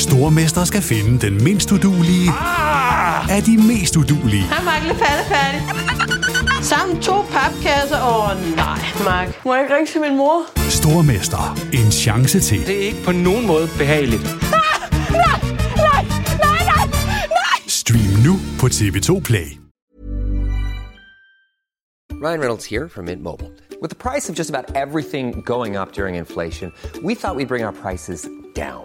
Stormester skal finde den mindst udulige Ah! af de mest udulige. Hej, Mark. Lidt færdig. Sammen to papkasser. Åh, oh, nej, Mark. Må jeg ikke ringe til min mor? Stormester. En chance til. Det er ikke på nogen måde behageligt. Stream nu på TV2 Play. Ryan Reynolds here from Mint Mobile. With the price of just about everything going up during inflation, we thought we'd bring our prices down.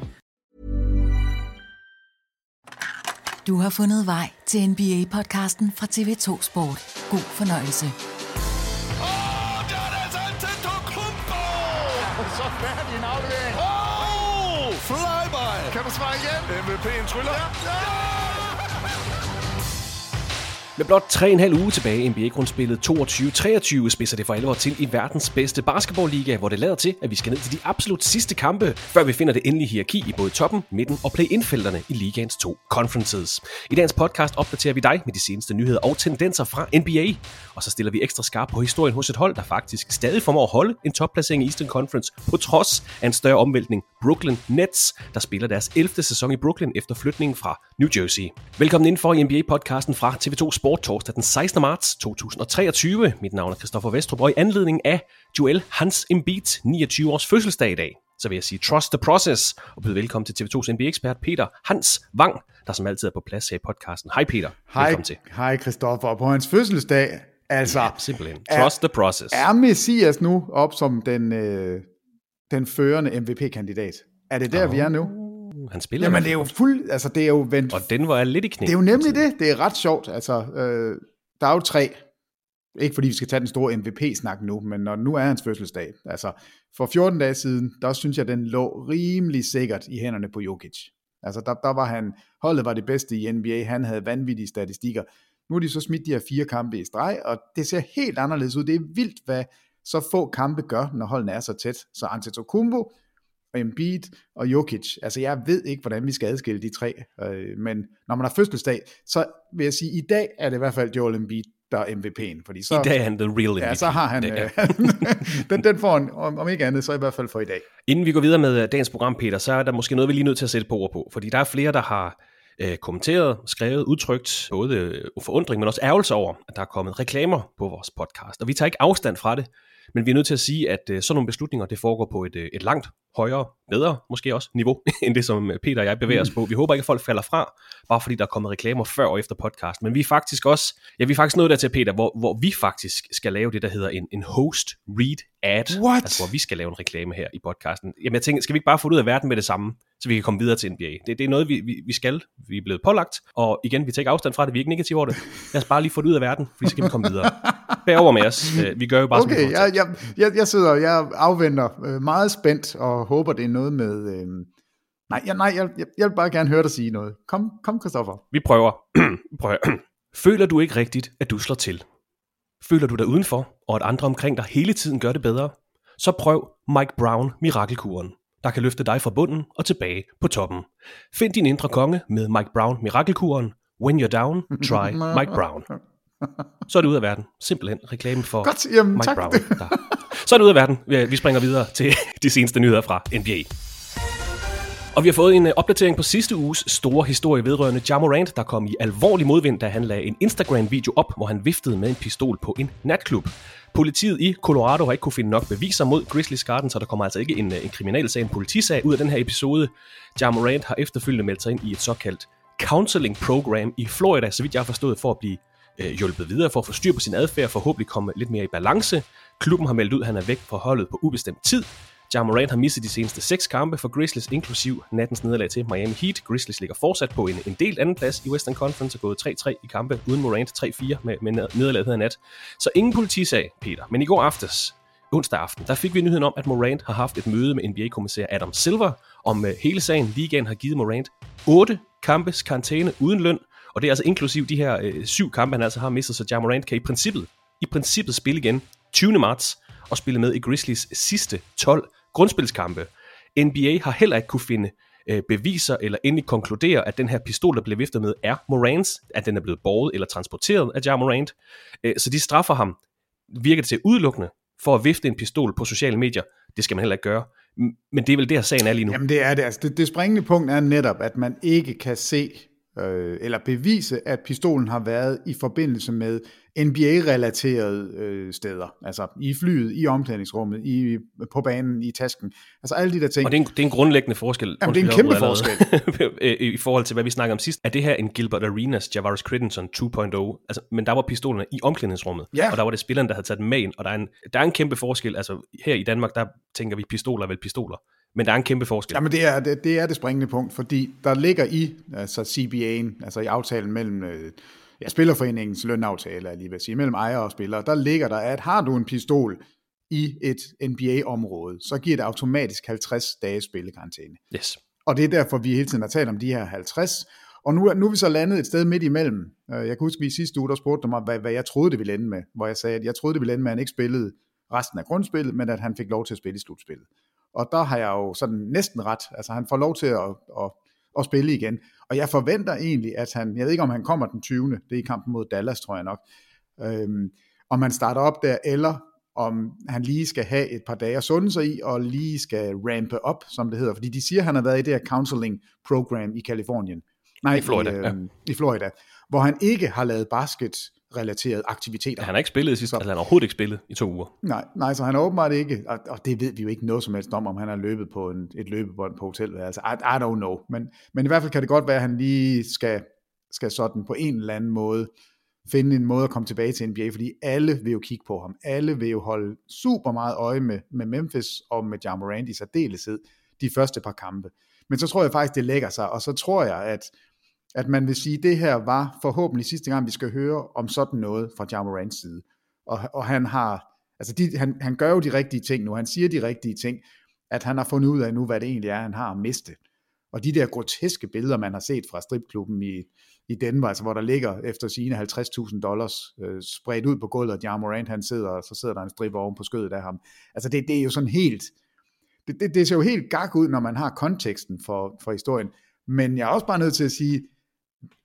Du har fundet vej til NBA-podcasten fra TV2 Sport. God fornøjelse. oh, der er altså Antetokounmpo! Så færdig en aflevering. Oh, flyby! Kan du svare igen? MVP'en tryller. Ja, ja! Med blot 3,5 uge tilbage i NBA-grundspillet 22-23 spidser det for alvor til i verdens bedste basketballliga, hvor det lader til, at vi skal ned til de absolut sidste kampe, før vi finder det endelige hierarki i både toppen, midten og play-in-felterne i ligaens to conferences. I dagens podcast opdaterer vi dig med de seneste nyheder og tendenser fra NBA, og så stiller vi ekstra skarp på historien hos et hold, der faktisk stadig formår at holde en topplacering i Eastern Conference, på trods af en større omvæltning. Brooklyn Nets, der spiller deres 11. sæson i Brooklyn efter flytningen fra New Jersey. Velkommen ind for i NBA-podcasten fra TV2 Sport torsdag den 16. marts 2023. Mit navn er Christoffer Vestrup, og i anledning af Joel Hans Embiid 29 års fødselsdag i dag, så vil jeg sige trust the process, og byde velkommen til TV2's NBA-ekspert Peter Hans Wang, der som altid er på plads her i podcasten. Hej Peter, Hej, velkommen til. hej Christoffer. Og på hans fødselsdag, altså, Simpelthen. er- Trust the process. er Messias nu op som den, øh, den førende MVP-kandidat? Er det der, oh. vi er nu? Han spiller Jamen, det er jo fuld, altså det er jo vendt, Og den var lidt i knæ. det er jo nemlig det, det er ret sjovt, altså, øh, der er jo tre, ikke fordi vi skal tage den store MVP-snak nu, men når nu er hans fødselsdag, altså for 14 dage siden, der synes jeg, den lå rimelig sikkert i hænderne på Jokic. Altså der, der var han, holdet var det bedste i NBA, han havde vanvittige statistikker. Nu har de så smidt de her fire kampe i streg, og det ser helt anderledes ud. Det er vildt, hvad så få kampe gør, når holdene er så tæt. Så Antetokounmpo, og Embiid og Jokic, altså jeg ved ikke, hvordan vi skal adskille de tre, øh, men når man har fødselsdag, så vil jeg sige, i dag er det i hvert fald Joel Embiid, der er MVP'en, fordi så, I dag er han the real MVP. ja, så har han, Det øh, den, den får han, om, om ikke andet, så i hvert fald for i dag. Inden vi går videre med øh, dagens program, Peter, så er der måske noget, vi lige er nødt til at sætte på ord på. Fordi der er flere, der har øh, kommenteret, skrevet, udtrykt både øh, forundring, men også ærgelse over, at der er kommet reklamer på vores podcast. Og vi tager ikke afstand fra det, men vi er nødt til at sige, at øh, sådan nogle beslutninger, det foregår på et, øh, et langt højere, bedre måske også niveau, end det som øh, Peter og jeg bevæger os på. Vi håber ikke, at folk falder fra, bare fordi der er kommet reklamer før og efter podcast. Men vi er faktisk også, ja, vi er faktisk nået der til, Peter, hvor, hvor vi faktisk skal lave det, der hedder en, en host read ad. What? Altså, hvor vi skal lave en reklame her i podcasten. Jamen, jeg tænker, skal vi ikke bare få det ud af verden med det samme, så vi kan komme videre til NBA? Det, det er noget, vi, vi, vi skal. Vi er blevet pålagt, og igen, vi tager ikke afstand fra det. Vi er ikke negative over det. Lad os bare lige få det ud af verden, for så kan vi komme videre. Bær over med os. Øh, Vi gør jo bare, som vi Okay, jeg, jeg, jeg, jeg sidder, jeg afventer øh, meget spændt, og håber, det er noget med... Øh, nej, jeg, nej jeg, jeg, jeg vil bare gerne høre dig sige noget. Kom, kom Christoffer. Vi prøver. Prøv. Føler du ikke rigtigt, at du slår til? Føler du dig udenfor, og at andre omkring dig hele tiden gør det bedre? Så prøv Mike Brown Mirakelkuren, der kan løfte dig fra bunden og tilbage på toppen. Find din indre konge med Mike Brown Mirakelkuren. When you're down, try Mike Brown. Så er det ud af verden. Simpelthen reklame for Godt, jamen, Mike tak. Brown. Der. Så er det ud af verden. Vi- springer videre til de seneste nyheder fra NBA. Og vi har fået en øh, opdatering på sidste uges store historie vedrørende Ja Morant, der kom i alvorlig modvind, da han lagde en Instagram-video op, hvor han viftede med en pistol på en natklub. Politiet i Colorado har ikke kunne finde nok beviser mod Grizzlies Garden, så der kommer altså ikke en, øh, en kriminalsag, en politisag ud af den her episode. Ja Morant har efterfølgende meldt sig ind i et såkaldt counseling program i Florida, så vidt jeg har forstået, for at blive øh, hjulpet videre, for at få styr på sin adfærd, forhåbentlig komme lidt mere i balance. Klubben har meldt ud, at han er væk fra holdet på ubestemt tid. Ja Morant har misset de seneste seks kampe for Grizzlies, inklusiv nattens nederlag til Miami Heat. Grizzlies ligger fortsat på en, en del anden plads i Western Conference og gået 3-3 i kampe uden Morant 3-4 med, med nederlaget her nat. Så ingen politisag, Peter. Men i går aftes, onsdag aften, der fik vi nyheden om, at Morant har haft et møde med NBA-kommissær Adam Silver om øh, hele sagen. Ligaen har givet Morant 8 kampes karantæne uden løn, og det er altså inklusiv de her øh, syv kampe, han altså har mistet, så Ja Morant kan i princippet, i princippet spille igen 20. marts og spille med i Grizzlies sidste 12 grundspilskampe. NBA har heller ikke kunne finde øh, beviser eller endelig konkludere, at den her pistol, der blev viftet med, er Morants, at den er blevet båret eller transporteret af Ja Morant. Øh, så de straffer ham, virker det til udelukkende, for at vifte en pistol på sociale medier. Det skal man heller ikke gøre. Men det er vel der, sagen er lige nu. Jamen det er det. Altså, det, det springende punkt er netop, at man ikke kan se øh, eller bevise, at pistolen har været i forbindelse med NBA-relaterede øh, steder. Altså i flyet, i omklædningsrummet, i, på banen, i tasken. Altså alle de der ting. Og det er en, det er en grundlæggende forskel. Jamen, det er en kæmpe afbryder allerede. I forhold til, hvad vi snakker om sidst. Er det her en Gilbert Arenas Javaris Crittenson 2.0? Altså, men der var pistolerne i omklædningsrummet, Ja. og der var det spilleren, der havde taget dem med ind, og der er, en, der er en kæmpe forskel. Altså, her i Danmark, der tænker vi pistoler er vel pistoler. Men der er en kæmpe forskel. Jamen det er det, det er det springende punkt, fordi der ligger i altså CBA'en, altså i aftalen mellem øh, ja, Spillerforeningens lønaftale, er lige ved at sige, mellem ejer og spiller, der ligger der, at har du en pistol i et NBA-område, så giver det automatisk 50 dages spillekarantæne. Yes. Og det er derfor, vi hele tiden har talt om de her 50. Og nu, nu er vi så landet et sted midt imellem. Øh, Jeg kan huske, at vi i sidste uge, der spurgte mig, hvad, hvad jeg troede, det ville ende med. Hvor jeg sagde, at jeg troede, det ville ende med, at han ikke spillede resten af grundspillet, men at han fik lov til at spille i slutspillet. Og der har jeg jo sådan næsten ret. Altså han får lov til at, at, at spille igen. Og jeg forventer egentlig, at han, jeg ved ikke om han kommer den 20. Det er i kampen mod Dallas, tror jeg nok. Øhm, om han starter op der, eller om han lige skal have et par dage at sunde sig i, og lige skal rampe op, som det hedder. Fordi de siger, at han har været i det her counseling program i Kalifornien. Nej, I Florida, i, ja. øhm, i Florida. Hvor han ikke har lavet basket-relaterede aktiviteter. Han har ikke spillet i sidste, altså han har overhovedet ikke spillet i to uger. Nej, nej, så han er åbenbart ikke, og, og det ved vi jo ikke noget som helst om, om han har løbet på en, et løbebånd på hotelværelse. I, I don't know. Men, men i hvert fald kan det godt være, at han lige skal, skal sådan på en eller anden måde finde en måde at komme tilbage til NBA, fordi alle vil jo kigge på ham. Alle vil jo holde super meget øje med, med Memphis og med Ja Morant i særdeleshed de første par kampe. Men så tror jeg faktisk, det lægger sig, og så tror jeg, at, at man vil sige, at det her var forhåbentlig sidste gang, vi skal høre om sådan noget fra Ja side. Og, og han har, altså de, han, han gør jo de rigtige ting nu, han siger de rigtige ting, at han har fundet ud af nu, hvad det egentlig er, han har at miste. Og de der groteske billeder, man har set fra stripklubben i, i Denver, altså hvor der ligger efter sine 50.000 dollars øh, spredt ud på gulvet, og Ja Morant han sidder, og så sidder der en stripper oven på skødet af ham. Altså det, det er jo sådan helt, det, det, det ser jo helt gak ud, når man har konteksten for, for historien. Men jeg er også bare nødt til at sige,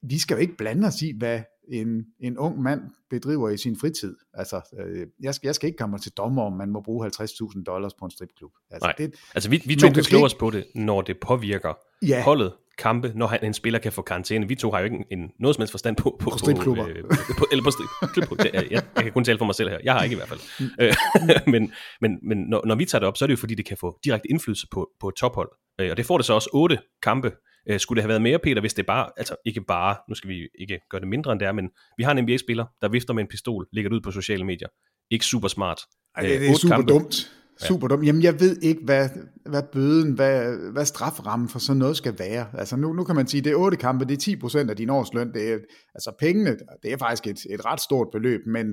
vi skal jo ikke blande os i, hvad en, en ung mand bedriver i sin fritid. Altså, øh, jeg, skal, jeg skal ikke komme til dommer, om man må bruge 50.000 dollars på en stripklub. Altså, Nej, det, altså vi, vi to kan ikke- os på det, når det påvirker Ja. holdet, kampe, når han, en spiller kan få karantæne. Vi to har jo ikke en, en noget som helst forstand på, på, På stripklubber. øh, på, eller på stripklubber. Det er- Jeg, jeg kan kun tale for mig selv her. Jeg har ikke i hvert fald. Øh, men men, men når, når vi tager det op, så er det jo fordi, det kan få direkte indflydelse på, på et tophold. Øh, Og det får det så også otte kampe. Øh, Skulle det have været mere, Peter, hvis det bare, altså ikke bare, nu skal vi ikke gøre det mindre end det er, men vi har en NBA-spiller, der vifter med en pistol, lægger det ud på sociale medier. Ikke super smart. Ej, det, Øh, det er super kampe. dumt. Super dumt. Jamen, jeg ved ikke, hvad, hvad bøden, hvad, hvad straframmen for sådan noget skal være. Altså, nu, nu kan man sige, det er otte kampe, det er 10 procent af din årsløn. Det er, altså, pengene, det er faktisk et, et ret stort beløb, men,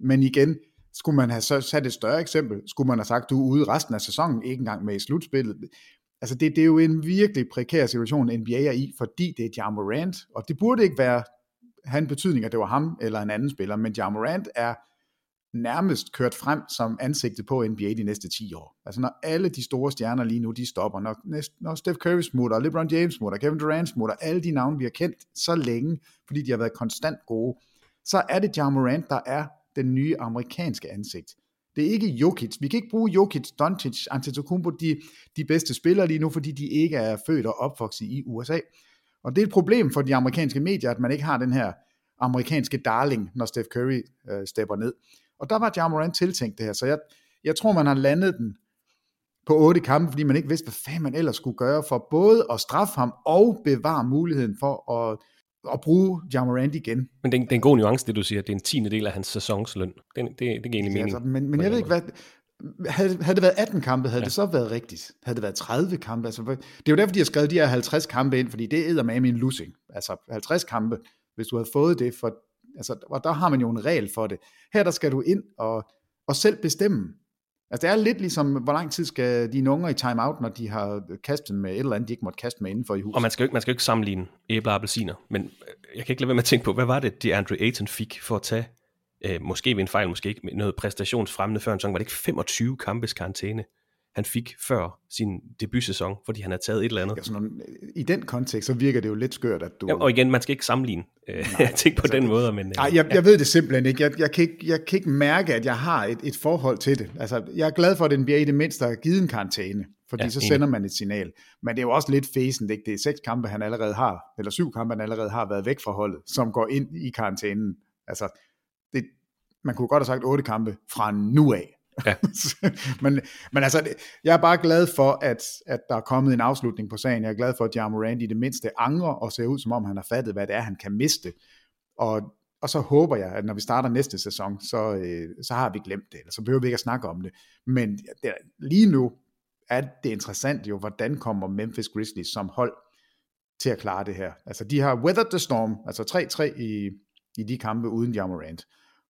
men igen, skulle man have så sat et større eksempel, skulle man have sagt, du er ude resten af sæsonen, ikke engang med i slutspillet. Altså, det, det er jo en virkelig prekær situation, NBA er i, fordi det er Ja Morant, og det burde ikke være han betydning, at det var ham eller en anden spiller, men Ja Morant er nærmest kørt frem som ansigtet på NBA de næste 10 år. Altså når alle de store stjerner lige nu, de stopper, når, næste, når Steph Curry smutter, LeBron James smutter, Kevin Durant smutter, alle de navne, vi har kendt så længe, fordi de har været konstant gode, så er det Ja Morant, der er den nye amerikanske ansigt. Det er ikke Jokic. Vi kan ikke bruge Jokic, Doncic, Antetokounmpo, de, de bedste spillere lige nu, fordi de ikke er født og opvokset i USA. Og det er et problem for de amerikanske medier, at man ikke har den her amerikanske darling, når Steph Curry øh, stepper ned. Og der var Ja Morant tiltænkt det her, så jeg, jeg tror, man har landet den på otte kampe, fordi man ikke vidste, hvad fanden man ellers skulle gøre for både at straffe ham og bevare muligheden for at, at bruge Jamorant igen. Men det er, det er en god nuance, det du siger, det er en tiende del af hans sæsonsløn. Det, det, det giver egentlig mening. Altså, men, men jeg ved ikke, hvad, havde, havde det været 18 kampe, havde ja. det så været rigtigt? Havde det været 30 kampe? Altså, det er jo derfor, de har skrevet de her 50 kampe ind, fordi det er med en losing. Altså 50 kampe, hvis du havde fået det, for, altså, og der har man jo en regel for det. Her der skal du ind og, og selv bestemme, Altså det er lidt ligesom, hvor lang tid skal dine unger i timeout, når de har kastet med et eller andet, de ikke måtte kaste med indenfor i huset. Og man skal jo ikke, man skal jo ikke sammenligne æbler og appelsiner, men jeg kan ikke lade være med at tænke på, hvad var det, de Andre Ayton fik for at tage, øh, måske ved en fejl, måske ikke, noget præstationsfremmende før en sæson, var det ikke 25 kampes karantæne? Han fik før sin debutsæson, fordi han havde taget et eller andet. Ja, sådan, I den kontekst, så virker det jo lidt skørt, at du... Ja, og igen, man skal ikke sammenligne øh, ting på altså, den måde. Men, nej, jeg, jeg ved det simpelthen ikke. Jeg, jeg, kan ikke. jeg kan ikke mærke, at jeg har et, et forhold til det. Altså, jeg er glad for, at NBA i det mindste har givet en karantæne, fordi ja, så sender man et signal. Men det er jo også lidt fæsent, ikke? Det er seks kampe, han allerede har, eller syv kampe, han allerede har været væk fra holdet, som går ind i karantænen. Altså, det, man kunne godt have sagt otte kampe fra nu af. Ja. men, men altså, jeg er bare glad for, at, at der er kommet en afslutning på sagen. Jeg er glad for, at Jamal Randy i det mindste angrer og ser ud, som om han har fattet, hvad det er, han kan miste. Og, og så håber jeg, at når vi starter næste sæson, så, øh, så har vi glemt det, eller så behøver vi ikke at snakke om det. Men det, lige nu er det interessant jo, hvordan kommer Memphis Grizzlies som hold til at klare det her. Altså, de har weathered the storm, altså 3-3 i, i de kampe uden Jamorant,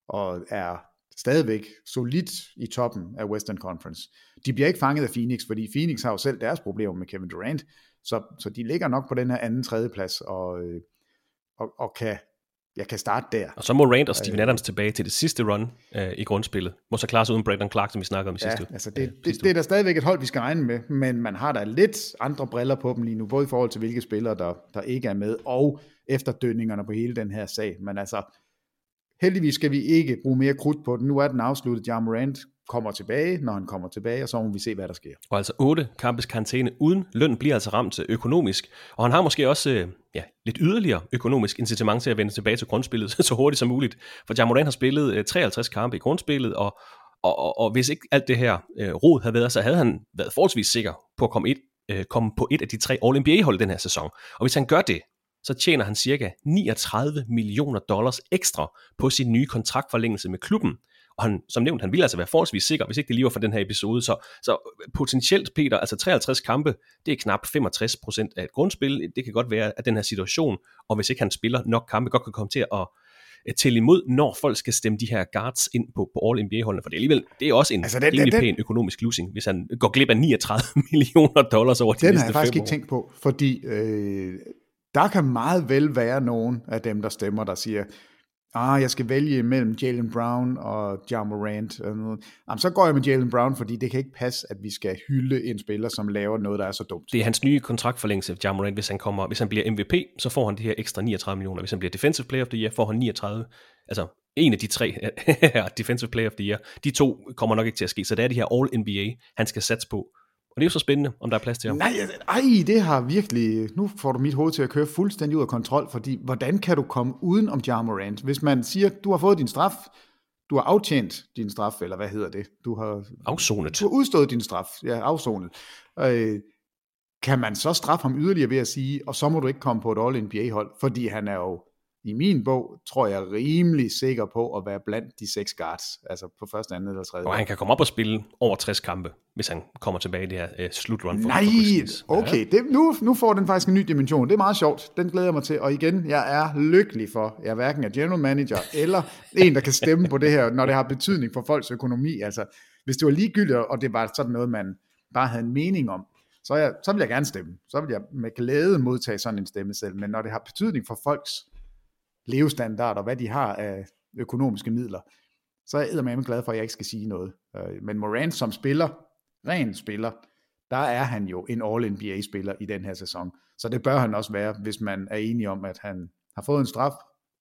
og er stadigvæk solidt i toppen af Western Conference. De bliver ikke fanget af Phoenix, fordi Phoenix har jo selv deres problemer med Kevin Durant, så, så de ligger nok på den her anden tredje plads og, øh, og, og kan, jeg kan starte der. Og så må Rand og Steven øh, Adams tilbage til det sidste run øh, i grundspillet. Må så klare sig uden Brandon Clark, som vi snakkede om i ja, sidste altså det, det, det, er der stadigvæk et hold, vi skal regne med, men man har da lidt andre briller på dem lige nu, både i forhold til hvilke spillere, der, der ikke er med, og efterdønningerne på hele den her sag. Men altså, Heldigvis skal vi ikke bruge mere krudt på den. Nu er den afsluttet. Jan Morant kommer tilbage, når han kommer tilbage, og så må vi se, hvad der sker. Og altså 8 kampes karantæne uden løn bliver altså ramt øh, økonomisk. Og han har måske også øh, ja, lidt yderligere økonomisk incitament til at vende tilbage til grundspillet så hurtigt som muligt. For Jan Rand har spillet øh, 53 kampe i grundspillet, og, og, og, og hvis ikke alt det her øh, rod havde været, så havde han været forholdsvis sikker på at komme, et, øh, komme på et af de tre All-NBA-hold den her sæson. Og hvis han gør det, så tjener han cirka 39 millioner dollars ekstra på sin nye kontraktforlængelse med klubben. Og han, som nævnt, han ville altså være forholdsvis sikker, hvis ikke det lige var for den her episode. Så, så potentielt, Peter, altså 53 kampe, det er knap 65 procent af et grundspil. Det kan godt være, at den her situation, og hvis ikke han spiller nok kampe, godt kan komme til at tælle imod, når folk skal stemme de her guards ind på, på All-NBA-holdene, for det er alligevel, det er også en altså den, rimelig den, pæn økonomisk losing, hvis han går glip af 39 millioner dollars over de den næste har jeg faktisk ikke tænkt på, fordi øh, der kan meget vel være nogen af dem, der stemmer, der siger, ah, jeg skal vælge mellem Jalen Brown og Ja Morant. Jamen, så går jeg med Jalen Brown, fordi det kan ikke passe, at vi skal hylde en spiller, som laver noget, der er så dumt. Det er hans nye kontraktforlængelse, Ja Morant, hvis han, kommer, hvis han bliver MVP, så får han de her ekstra 39 millioner. Hvis han bliver Defensive Player of the Year, får han 39. Altså, en af de tre Defensive Player of the Year. De to kommer nok ikke til at ske, så det er de her All-NBA, han skal satse på. Og det er jo så spændende, om der er plads til ham. Nej, ej, det har virkelig... Nu får du mit hoved til at køre fuldstændig ud af kontrol, fordi hvordan kan du komme uden om Jamorant? Hvis man siger, du har fået din straf, du har aftjent din straf, eller hvad hedder det? Du har... Afsonet. Du har udstået din straf, ja, afsonet. Øh, kan man så straffe ham yderligere ved at sige, og så må du ikke komme på et All-NBA-hold, fordi han er jo i min bog, tror jeg rimelig sikker på at være blandt de seks guards, altså på første, anden eller tredje. Og han kan komme op og spille over 60 kampe, hvis han kommer tilbage i det her uh, slutrun. For Nej, for okay, det, nu, nu får den faktisk en ny dimension. Det er meget sjovt, den glæder jeg mig til. Og igen, jeg er lykkelig for, jeg er hverken er general manager, eller en, der kan stemme på det her, når det har betydning for folks økonomi. Altså, hvis det var ligegyldigt, og det var sådan noget, man bare havde en mening om, så, jeg, så vil jeg gerne stemme. Så vil jeg med glæde modtage sådan en stemme selv. Men når det har betydning for folks levestandard og hvad de har af økonomiske midler, så er jeg med glad for, at jeg ikke skal sige noget. Øh, men Morant som spiller, ren spiller, der er han jo en All-NBA-spiller i den her sæson. Så det bør han også være, hvis man er enig om, at han har fået en straf,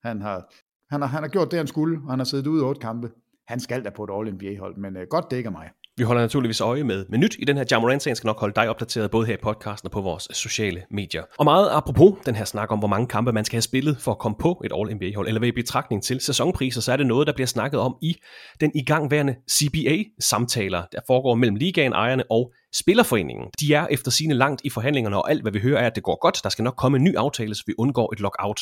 han har, Han har, han har gjort det, han skulle, og han har siddet ude i otte kampe. Han skal da på et All-NBA-hold, men øh, godt dækker mig. Vi holder naturligvis øje med, med nyt i den her Jamorant-sagen, skal nok holde dig opdateret både her i podcasten og på vores sociale medier. Og meget apropos den her snak om, hvor mange kampe man skal have spillet for at komme på et All-NBA-hold, eller ved i betragtning til sæsonpriser, så er det noget, der bliver snakket om i den igangværende CBA-samtaler, der foregår mellem ligaen, ejerne og Spillerforeningen. De er efter sine langt i forhandlingerne, og alt hvad vi hører er, at det går godt. Der skal nok komme en ny aftale, så vi undgår et lockout.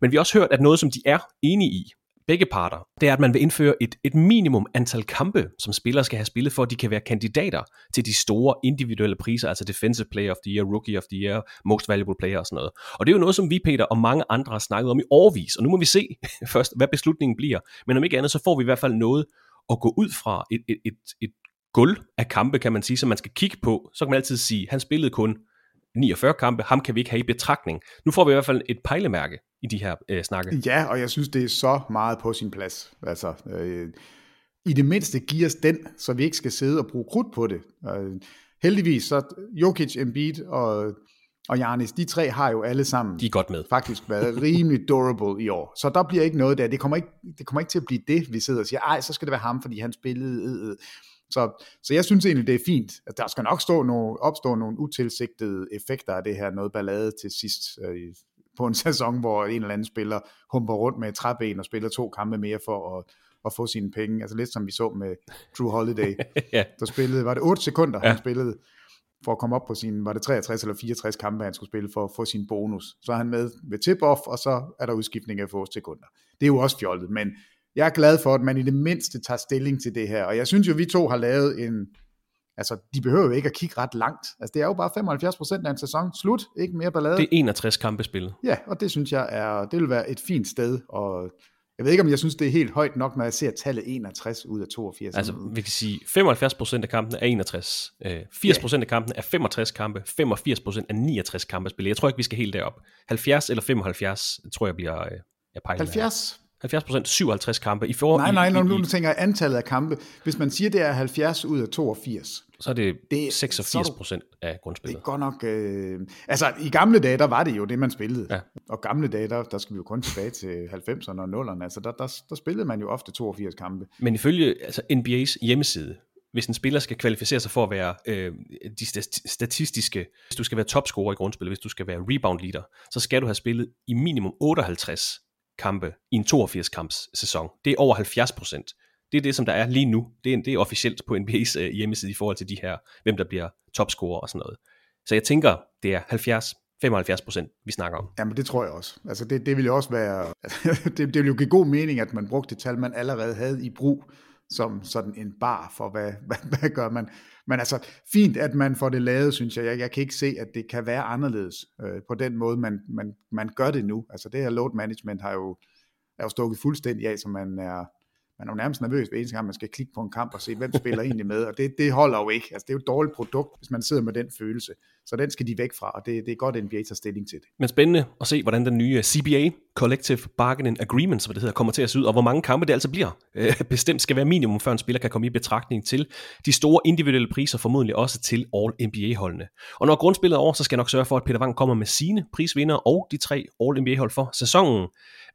Men vi har også hørt, at noget, som de er enige i, begge parter, det er, at man vil indføre et, et minimum antal kampe, som spillere skal have spillet, for at de kan være kandidater til de store individuelle priser, altså Defensive Player of the Year, Rookie of the Year, Most Valuable Player og sådan noget. Og det er jo noget, som vi, Peter, og mange andre har snakket om i årvis, og nu må vi se først, hvad beslutningen bliver. Men om ikke andet, så får vi i hvert fald noget at gå ud fra, et, et, et, et gulv af kampe, kan man sige, som man skal kigge på. Så kan man altid sige, han spillede kun 49 kampe, ham kan vi ikke have i betragtning. Nu får vi i hvert fald et pejlemærke i de her øh, snakke. Ja, og jeg synes, det er så meget på sin plads. Altså, øh, i det mindste giver os den, så vi ikke skal sidde og bruge krudt på det. Øh, heldigvis, så Jokic, Embiid og, og Janis, de tre har jo alle sammen de er godt med. faktisk været rimelig durable i år. Så der bliver ikke noget der. Det kommer ikke, det kommer ikke til at blive det, vi sidder og siger, ej, så skal det være ham, fordi han spillede... Øh, øh. Så, så jeg synes egentlig, det er fint. At der skal nok stå nogle, opstå nogle utilsigtede effekter af det her, noget ballade til sidst øh, på en sæson, hvor en eller anden spiller humper rundt med et træben og spiller to kampe mere for at, at få sine penge. Altså lidt som vi så med Drew Holiday, ja. der spillede, var det 8 sekunder, ja. han spillede for at komme op på sin, var det 63 eller 64 kampe, han skulle spille for at få sin bonus. Så er han med ved tip-off, og så er der udskiftning af få sekunder. Det er jo også fjollet, men jeg er glad for, at man i det mindste tager stilling til det her. Og jeg synes jo, vi to har lavet en, altså de behøver jo ikke at kigge ret langt. Altså det er jo bare 75% af en sæson. Slut, ikke mere ballade. Det er 61 kampe spillet. Ja, og det synes jeg er, det vil være et fint sted, og jeg ved ikke, om jeg synes, det er helt højt nok, når jeg ser tallet 61 ud af 82. Altså, vi kan sige, 75% af kampene er 61. 80% yeah. af kampene er 65 kampe. 85% er 69 kampe spillet. Jeg tror ikke, vi skal helt derop. 70 eller 75, tror jeg bliver jeg pejler 70? 70%, 57 kampe. I for, nej, nej, når du tænker antallet af kampe. Hvis man siger, det er 70 ud af 82. Så er det, det 86 procent af grundspillet. Det er godt nok... Øh, altså, i gamle dage, der var det jo det, man spillede. Ja. Og gamle dage, der, der skal vi jo kun tilbage til 90'erne og 0'erne. Altså, der, der, der spillede man jo ofte 82 kampe. Men ifølge altså, NBA's hjemmeside, hvis en spiller skal kvalificere sig for at være øh, de statistiske, hvis du skal være topscorer i grundspillet, hvis du skal være rebound leader, så skal du have spillet i minimum 58 kampe i en 82 kamps sæson. Det er over 70 procent. Det er det, som der er lige nu. Det er, det er officielt på NBA's øh, hjemmeside i forhold til de her, hvem der bliver topscorer og sådan noget. Så jeg tænker, det er 70 75 procent, vi snakker om. Jamen det tror jeg også. Altså det, det ville jo også være, det, det ville jo give god mening, at man brugte det tal, man allerede havde i brug, som sådan en bar for, hvad, hvad, hvad gør man. Men altså, fint, at man får det lavet, synes jeg. Jeg, jeg kan ikke se, at det kan være anderledes øh, på den måde, man, man, man gør det nu. Altså det her load management har jo, er jo stukket fuldstændig af, så man er, man er jo nærmest nervøs hver eneste gang, man skal klikke på en kamp og se, hvem spiller egentlig med, og det, det holder jo ikke. Altså, det er jo et dårligt produkt, hvis man sidder med den følelse. Så den skal de væk fra, og det, det er godt, at NBA tager stilling til det. Men spændende at se, hvordan den nye CBA, Collective Bargaining Agreement, som det hedder, kommer til at se ud, og hvor mange kampe det altså bliver. Øh, bestemt skal være minimum, før en spiller kan komme i betragtning til de store individuelle priser, formodentlig også til All-NBA-holdene. Og når grundspillet er over, så skal jeg nok sørge for, at Peter Wang kommer med sine prisvinder og de tre All-NBA-hold for sæsonen.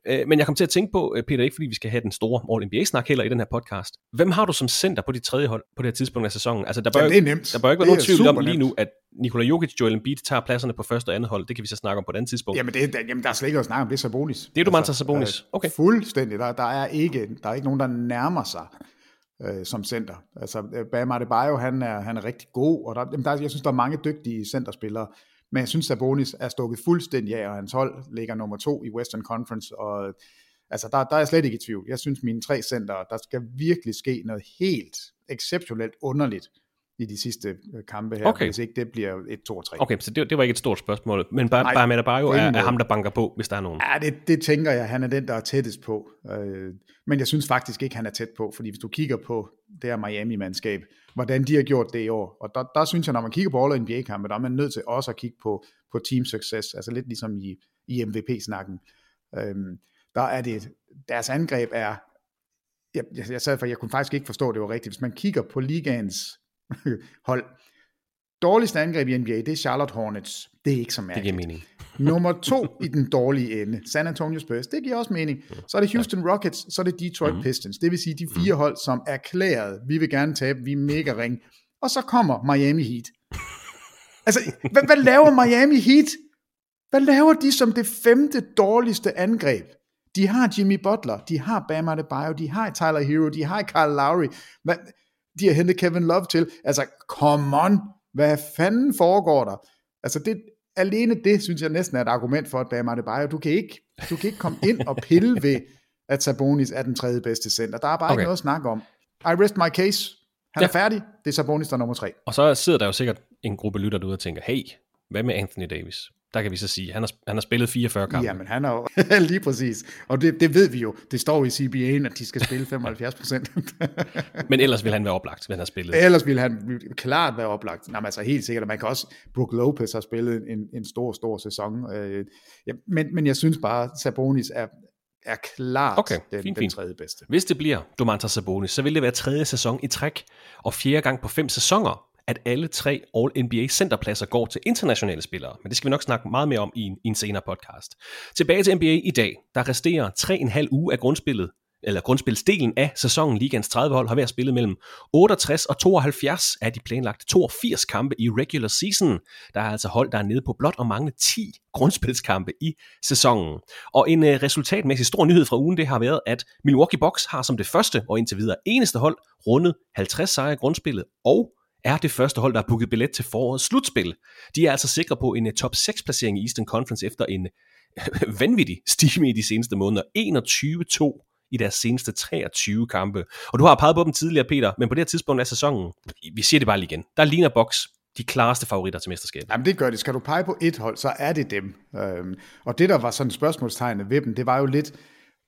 Øh, men jeg kom til at tænke på, øh, Peter, ikke fordi vi skal have den store All-NBA-snak heller i den her podcast. Hvem har du som center på dit tredje hold på det her tidspunkt af sæsonen? Altså, der bør, ja, det er nemt. Der bør ikke være nogen tvivl om lige nu, at Nikola Jokic, Joel Embiid tager pladserne på første og andet hold. Det kan vi så snakke om på et andet tidspunkt. Jamen, det, jamen der er slet ikke at snakke om, det er Sabonis. Det er du, altså, Sabonis. Okay. Fuldstændig. Der, der, er ikke, der er ikke nogen, der nærmer sig øh, som center. Altså, Bam Adebayo, han er, han er rigtig god, og der, jamen, der, jeg synes, der er mange dygtige centerspillere. Men jeg synes, Sabonis er stukket fuldstændig af, og hans hold ligger nummer to i Western Conference, og altså, der, der er jeg slet ikke i tvivl. Jeg synes, mine tre center, der skal virkelig ske noget helt exceptionelt underligt i de sidste øh, kampe her, okay. hvis ikke det bliver 1-2-3. Okay, så det, det var ikke et stort spørgsmål, men bare, Nej, bare med bare jo er, er ham, der banker på, hvis der er nogen. Ja, det, det tænker jeg, han er den, der er tættest på. Øh, men jeg synes faktisk ikke, han er tæt på, fordi hvis du kigger på det her Miami-mandskab, hvordan de har gjort det i år, og der, der synes jeg, når man kigger på All NBA-kampe, der er man nødt til også at kigge på, på team success, altså lidt ligesom i, i MVP-snakken. Øh, der er det, deres angreb er, jeg, jeg, jeg sad for, jeg kunne faktisk ikke forstå, at det var rigtigt. Hvis man kigger på ligaens hold. Dårligste angreb i NBA, det er Charlotte Hornets. Det er ikke så mærkeligt. Det giver mening. Nummer to i den dårlige ende, San Antonio Spurs. Det giver også mening. Så er det Houston Rockets, så er det Detroit mm. Pistons. Det vil sige de fire hold, som erklæret, vi vil gerne tabe, vi er mega ring. Og så kommer Miami Heat. Altså, hvad, hvad laver Miami Heat? Hvad laver de som det femte dårligste angreb? De har Jimmy Butler, de har Bam Adebayo, de har Tyler Hero, de har Kyle Lowry, hvad, de har hentet Kevin Love til. Altså, come on, hvad fanden foregår der? Altså, det, alene det, synes jeg næsten er et argument for, at Bam Adebayo, du kan ikke, du kan ikke komme ind og pille ved, at Sabonis er den tredje bedste center. Der er bare okay. ikke noget at snakke om. I rest my case. Han ja. er færdig. Det er Sabonis, der er nummer tre. Og så sidder der jo sikkert en gruppe lytter derude og tænker, hey, hvad med Anthony Davis? Der kan vi så sige, han har, han har spillet 44 kampe. Jamen, han har jo lige præcis. Og det, det ved vi jo. Det står i CBA'en, at de skal spille 75 procent. Men ellers vil han være oplagt, hvis han har spillet. Ellers vil han klart være oplagt. Nej, men altså helt sikkert. Man kan også, Brook Lopez har spillet en, en stor, stor sæson. Øh, ja, men, men jeg synes bare, Sabonis er, er klart okay, den, fint, den tredje bedste. Hvis det bliver Domantas Sabonis, så vil det være tredje sæson i træk, og fjerde gang på fem sæsoner, at alle tre All-NBA centerpladser går til internationale spillere, men det skal vi nok snakke meget mere om i en, i en senere podcast. Tilbage til NBA i dag. Der resterer 3,5 uge af grundspillet, eller grundspilsdelen af sæsonen, Ligans 30 hold, har været spillet mellem 68 og 72 af de planlagte 82 kampe i regular season. Der er altså hold, der er nede på blot og mange 10 grundspilskampe i sæsonen. Og en uh, resultatmæssig stor nyhed fra ugen, det har været, at Milwaukee Bucks har som det første og indtil videre eneste hold rundet 50 sejre i grundspillet, og er det første hold, der har booket billet til forårets slutspil. De er altså sikre på en eh, top 6 placering i Eastern Conference efter en vanvittig stime i de seneste måneder. 21-2 i deres seneste 23 kampe. Og du har peget på dem tidligere, Peter, men på det her tidspunkt af sæsonen, vi siger det bare lige igen, der ligner Box de klareste favoritter til mesterskabet. Jamen det gør det. Skal du pege på et hold, så er det dem. Øhm, og det, der var sådan spørgsmålstegnet ved dem, det var jo lidt,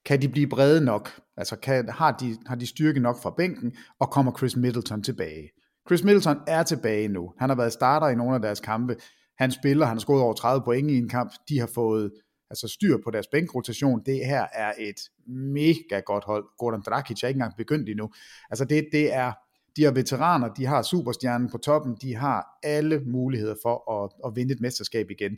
kan de blive brede nok? Altså kan, har, de, har de styrke nok fra bænken, og kommer Chris Middleton tilbage? Chris Middleton er tilbage nu. Han har været starter i nogle af deres kampe. Han spiller, han har scoret over 30 point i en kamp. De har fået altså styr på deres bænkrotation. Det her er et mega godt hold. Gordon Dragic er ikke engang begyndt endnu. Altså det, det er, de har veteraner, de har superstjernen på toppen, de har alle muligheder for at, at vinde et mesterskab igen.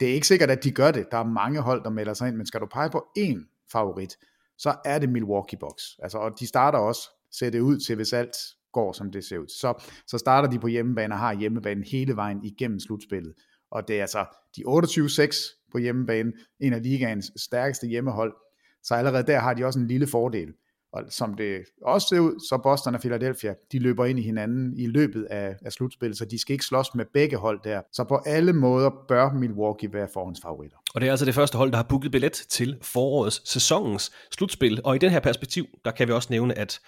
Det er ikke sikkert, at de gør det. Der er mange hold, der melder sig ind, men skal du pege på én favorit, så er det Milwaukee Bucks. Altså, og de starter også, ser det ud til, hvis alt går, som det ser ud. Så, så starter de på hjemmebane og har hjemmebanen hele vejen igennem slutspillet. Og det er altså de 28-6 på hjemmebane, en af ligaens stærkeste hjemmehold. Så allerede der har de også en lille fordel. Og som det også ser ud, så Boston og Philadelphia, de løber ind i hinanden i løbet af, af slutspillet, så de skal ikke slås med begge hold der. Så på alle måder bør Milwaukee være forhåndsfavoritter. Og det er altså det første hold, der har booket billet til forårets sæsonens slutspil. Og i den her perspektiv, der kan vi også nævne, at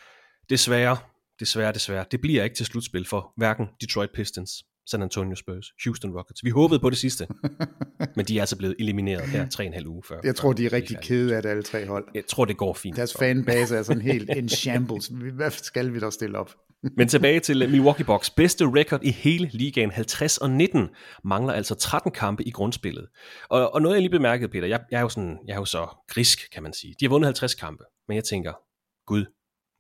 desværre desværre, desværre, det bliver ikke til slutspil for hverken Detroit Pistons, San Antonio Spurs, Houston Rockets. Vi håbede på det sidste, men de er altså blevet elimineret her tre en halv uge før. Jeg tror, de er rigtig kede af det, alle tre hold. Jeg tror, det går fint. Deres fanbase er sådan helt en shambles. Hvad skal vi da stille op? Men tilbage til Milwaukee Bucks. Bedste record i hele ligaen, 50 og 19, mangler altså 13 kampe i grundspillet. Og, og noget jeg lige bemærkede, Peter, jeg, jeg, er jo sådan, jeg er jo så grisk, kan man sige. De har vundet 50 kampe, men jeg tænker, gud,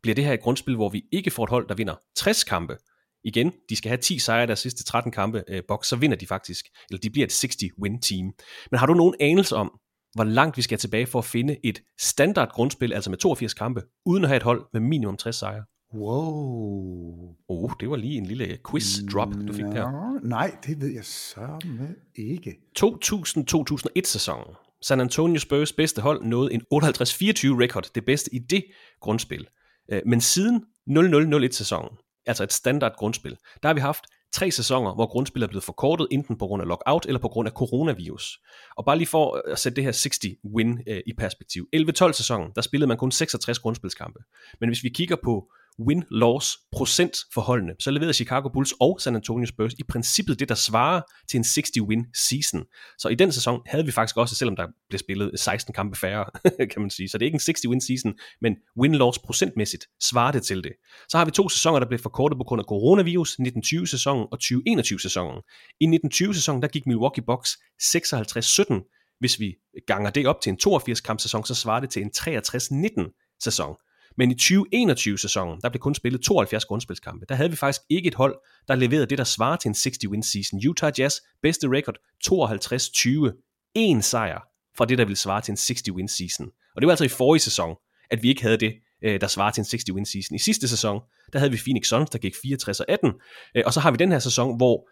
bliver det her et grundspil, hvor vi ikke får et hold, der vinder 60 kampe. Igen, de skal have 10 sejre deres sidste 13 kampe øh, boks, så vinder de faktisk, eller de bliver et 60-win team. Men har du nogen anelse om, hvor langt vi skal tilbage for at finde et standard grundspil, altså med 82 kampe, uden at have et hold med minimum 60 sejre? Wow. Oh, det var lige en lille quiz drop, du fik der. Nej, det ved jeg så med ikke. 2000-2001 sæsonen. San Antonio Spurs bedste hold nåede en 58-24 record, det bedste i det grundspil. Øh, men siden 0001 sæsonen, altså et standard grundspil, der har vi haft tre sæsoner, hvor grundspillet er blevet forkortet, enten på grund af lockout eller på grund af coronavirus. Og bare lige for at sætte det her 60-win øh, i perspektiv. 11-12 sæsonen, der spillede man kun 66 grundspilskampe. Men hvis vi kigger på win-loss procent forholdene, så leverede Chicago Bulls og San Antonio Spurs i princippet det, der svarer til en 60-win season. Så i den sæson havde vi faktisk også, selvom der blev spillet 16 kampe færre, kan man sige. Så det er ikke en 60-win season, men win-loss procentmæssigt svarer det til det. Så har vi to sæsoner, der blev forkortet på grund af coronavirus, 1920-sæsonen og 2021-sæsonen. I 1920-sæsonen, der gik Milwaukee Bucks 56-17. Hvis vi ganger det op til en 82-kamp sæson, så svarer det til en 63-19 sæson. Men i 2021-sæsonen, der blev kun spillet 72 grundspilskampe. Der havde vi faktisk ikke et hold, der leverede det, der svarer til en 60-win season. Utah Jazz, bedste record, 52-20 én sejr fra det, der ville svare til en 60-win season. Og det var altså i forrige sæson, at vi ikke havde det, øh, der svarer til en 60-win season. I sidste sæson, der havde vi Phoenix Suns, der gik 64 og 18, øh, og så har vi den her sæson, hvor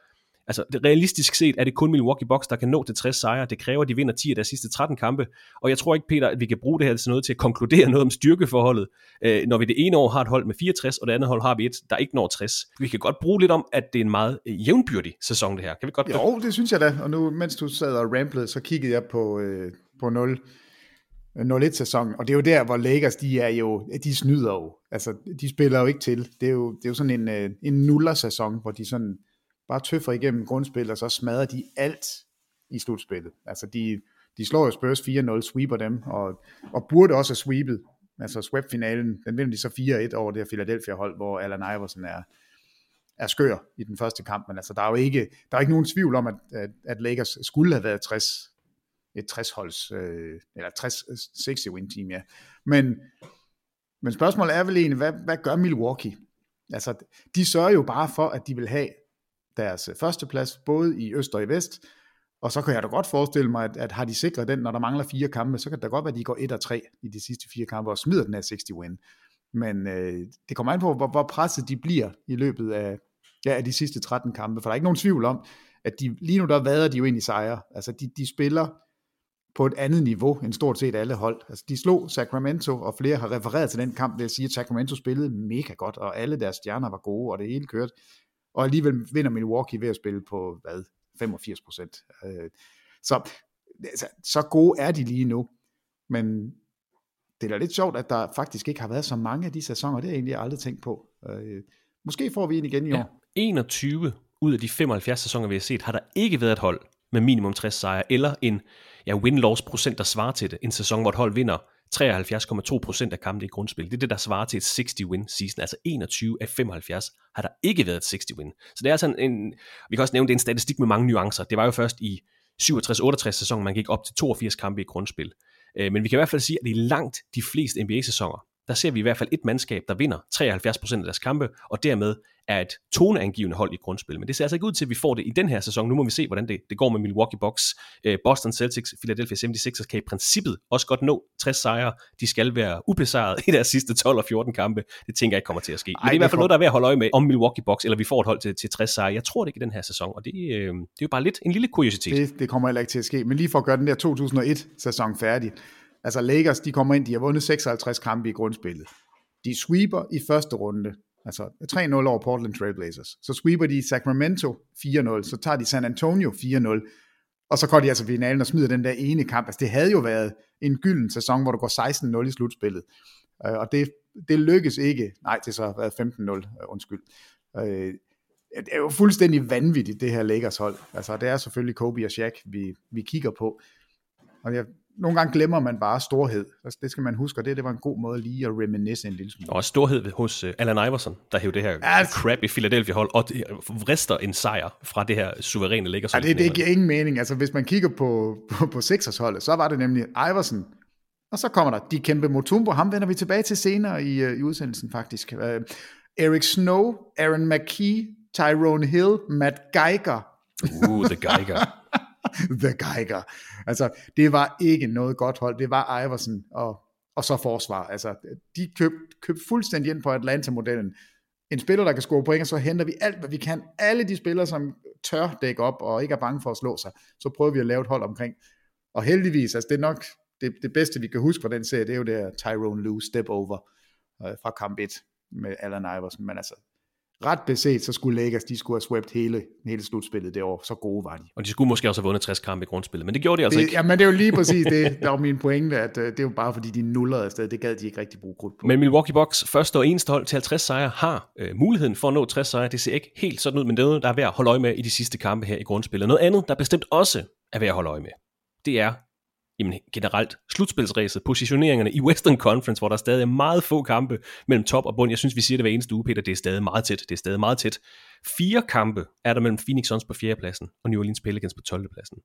Altså, det, realistisk set er det kun Milwaukee Bucks, der kan nå til 60 sejre. Det kræver, at de vinder 10 af deres sidste 13 kampe. Og jeg tror ikke, Peter, at vi kan bruge det her til noget til at konkludere noget om styrkeforholdet, øh, når vi det ene år har et hold med 64, og det andet hold har vi et, der ikke når 60. Vi kan godt bruge lidt om, at det er en meget øh, jævnbyrdig sæson, det her. Kan vi godt Jo, det synes jeg da. Og nu, mens du sad og ramblede, så kiggede jeg på, øh, på 0. 0-1-sæson, og det er jo der, hvor Lakers, de er jo, de snyder jo, altså, de spiller jo ikke til. Det er jo, det er jo sådan en, øh, en nuller-sæson, hvor de sådan bare tøffer igennem grundspil, og så smadrer de alt i slutspillet. Altså de, de slår jo Spurs 4-0, sweeper dem, og, og burde også have sweepet. Altså sweep-finalen, den vinder de så 4-1 over det her Philadelphia-hold, hvor Allen Iverson er, er skør i den første kamp, men altså der er jo ikke, der er ikke nogen tvivl om, at, at, at Lakers skulle have været 60, et 60-holds, øh, eller 60 win team, ja. Men, men spørgsmålet er vel egentlig, hvad, hvad gør Milwaukee? Altså, de sørger jo bare for, at de vil have deres øh, førsteplads, både i øst og i vest, og så kan jeg da godt forestille mig, at, at har de sikret den, når der mangler fire kampe, så kan det da godt være, at de går 1 og 3 i de sidste fire kampe og smider den her 60-win. Men øh, det kommer an på, hvor, hvor presset de bliver i løbet af, ja, af de sidste 13 kampe, for der er ikke nogen tvivl om, at de, lige nu der vader de jo ind i sejre. Altså de, de spiller på et andet niveau end stort set alle hold. Altså de slog Sacramento, og flere har refereret til den kamp ved at sige, at Sacramento spillede mega godt, og alle deres stjerner var gode, og det hele kørte og alligevel vinder Milwaukee ved at spille på, hvad, 85 procent. Øh, så, altså, så gode er de lige nu, men det er da lidt sjovt, at der faktisk ikke har været så mange af de sæsoner, det har jeg egentlig aldrig tænkt på. Øh, måske får vi en igen i år. Ja, 21 ud af de 75 sæsoner, vi har set, har der ikke været et hold med minimum 60 sejre, eller en ja, win-loss procent, der svarer til det. En sæson, hvor et hold vinder 73,2% af kampe i grundspil. Det er det, der svarer til et 60-win season. Altså 21 af 75 har der ikke været et 60-win. Så det er altså sådan en, vi kan også nævne, det er en statistik med mange nuancer. Det var jo først i 67-68 sæsonen, man gik op til 82 kampe i grundspil. Øh, men vi kan i hvert fald sige, at i langt de fleste NBA-sæsoner, der ser vi i hvert fald et mandskab, der vinder 73% af deres kampe, og dermed er et toneangivende hold i grundspil. Men det ser altså ikke ud til, at vi får det i den her sæson. Nu må vi se, hvordan det, det går med Milwaukee Bucks. Øh, Boston Celtics, Philadelphia 76ers kan i princippet også godt nå 60 sejre. De skal være ubesejret i deres sidste 12 og 14 kampe. Det tænker jeg ikke kommer til at ske. Men Ej, det er i hvert fald noget, der er ved at holde øje med om Milwaukee Bucks, eller vi får et hold til, til 60 sejre. Jeg tror det ikke i den her sæson, og det, øh, det er jo bare lidt en lille kuriositet. Det, det kommer heller ikke til at ske. Men lige for at gøre den der 2001-sæson færdig. Altså Lakers, de kommer ind, de har vundet 56 kampe i grundspillet. De sweeper i første runde, altså 3-0 over Portland Trailblazers. Så sweeper de Sacramento 4-0, så tager de San Antonio 4-0, og så går de altså finalen og smider den der ene kamp. Altså det havde jo været en gylden sæson, hvor du går 16-0 i slutspillet. Øh, og det, det lykkes ikke. Nej, det så har været 15-0, øh, undskyld. Øh, det er jo fuldstændig vanvittigt, det her Lakers hold. Altså det er selvfølgelig Kobe og Shaq, vi, vi kigger på. Og jeg nogle gange glemmer man bare storhed. Altså, det skal man huske, og det, det var en god måde lige at reminisce en lille smule. Og storhed hos uh, Allen Iverson, der hævde det her altså, crap i Philadelphia-hold, og vrister en sejr fra det her suveræne Lakers. Ja, det, det giver ingen mening. Altså, hvis man kigger på, på, på Sixers-holdet, så var det nemlig Iverson, og så kommer der de kæmpe Mutombo, ham vender vi tilbage til senere i, uh, i udsendelsen faktisk. Uh, Eric Snow, Aaron McKee, Tyrone Hill, Matt Geiger. Uh, the Geiger. The Geiger. Altså, det var ikke noget godt hold. Det var Iverson og, og så forsvar. Altså, de købte køb fuldstændig ind på Atlanta-modellen. En spiller, der kan score point, og så henter vi alt, hvad vi kan. Alle de spillere, som tør dække op og ikke er bange for at slå sig, så prøver vi at lave et hold omkring. Og heldigvis, altså det er nok det, det bedste, vi kan huske fra den serie, det er jo det her Tyrone Lue step over øh, fra kamp 1 med Allen Iverson. Men altså, ret beset, så skulle Lakers, de skulle have swept hele, hele slutspillet det år. Så gode var de. Og de skulle måske også have vundet 60 kampe i grundspillet, men det gjorde de altså det, ikke. Ja, men det er jo lige præcis det, der var min pointe, at uh, det er jo bare fordi, de nullerede afsted. Det gad de ikke rigtig bruge krudt på. Men Milwaukee Bucks første og eneste hold til 50 sejre har uh, muligheden for at nå 60 sejre. Det ser ikke helt sådan ud, men det er noget, der er værd at holde øje med i de sidste kampe her i grundspillet. Noget andet, der bestemt også er værd at holde øje med, det er jamen, generelt slutspilsræset, positioneringerne i Western Conference, hvor der stadig er meget få kampe mellem top og bund. Jeg synes, vi siger det hver eneste uge, Peter, det er stadig meget tæt. Det er stadig meget tæt. Fire kampe er der mellem Phoenix Suns på fjerdepladsen og New Orleans Pelicans på 12. pladsen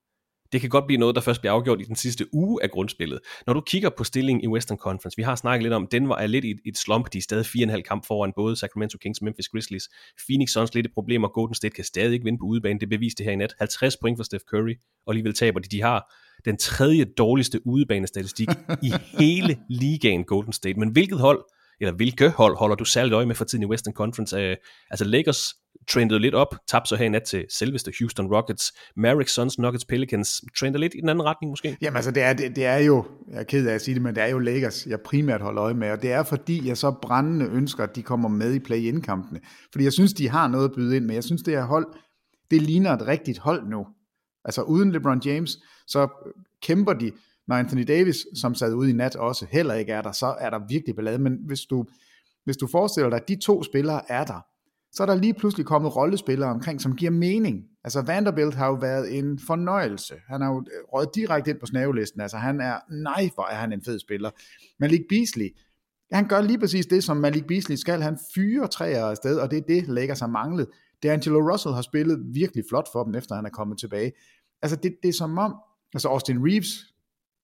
det kan godt blive noget, der først bliver afgjort i den sidste uge af grundspillet. Når du kigger på stillingen i Western Conference, vi har snakket lidt om, Denver er lidt i et, slump, de er stadig 4,5 kamp foran både Sacramento Kings og Memphis Grizzlies. Phoenix Suns lidt et problem, og Golden State kan stadig ikke vinde på udebane, det beviste det her i nat. 50 point for Steph Curry, og alligevel taber de. De har den tredje dårligste udebanestatistik i hele ligaen Golden State. Men hvilket hold, eller hvilke hold holder du særligt øje med for tiden i Western Conference? Uh, altså Lakers trendede lidt op, tabte så her i nat til selveste Houston Rockets. Mavericks, Suns, Nuggets, Pelicans trender lidt i den anden retning måske? Jamen altså, det er, det, det er jo, jeg er ked af at sige det, men det er jo Lakers, jeg primært holder øje med, og det er fordi, jeg så brændende ønsker, at de kommer med i play-in-kampene. Fordi jeg synes, de har noget at byde ind med. Jeg synes, det her hold, det ligner et rigtigt hold nu. Altså uden LeBron James, så kæmper de, når Anthony Davis, som sad ude i nat også, heller ikke er der, så er der virkelig ballade. Men hvis du, hvis du forestiller dig, at de to spillere er der, så er der lige pludselig kommet rollespillere omkring, som giver mening. Altså Vanderbilt har jo været en fornøjelse. Han har jo øh, røget direkte ind på snavelisten. Altså han er, nej, hvor er han en fed spiller. Malik Beasley, han gør lige præcis det, som Malik Beasley skal. Han fyrer træer afsted, og det er det, lægger sig manglet. D'Angelo Russell har spillet virkelig flot for dem, efter han er kommet tilbage. Altså det, det er som om, altså Austin Reeves,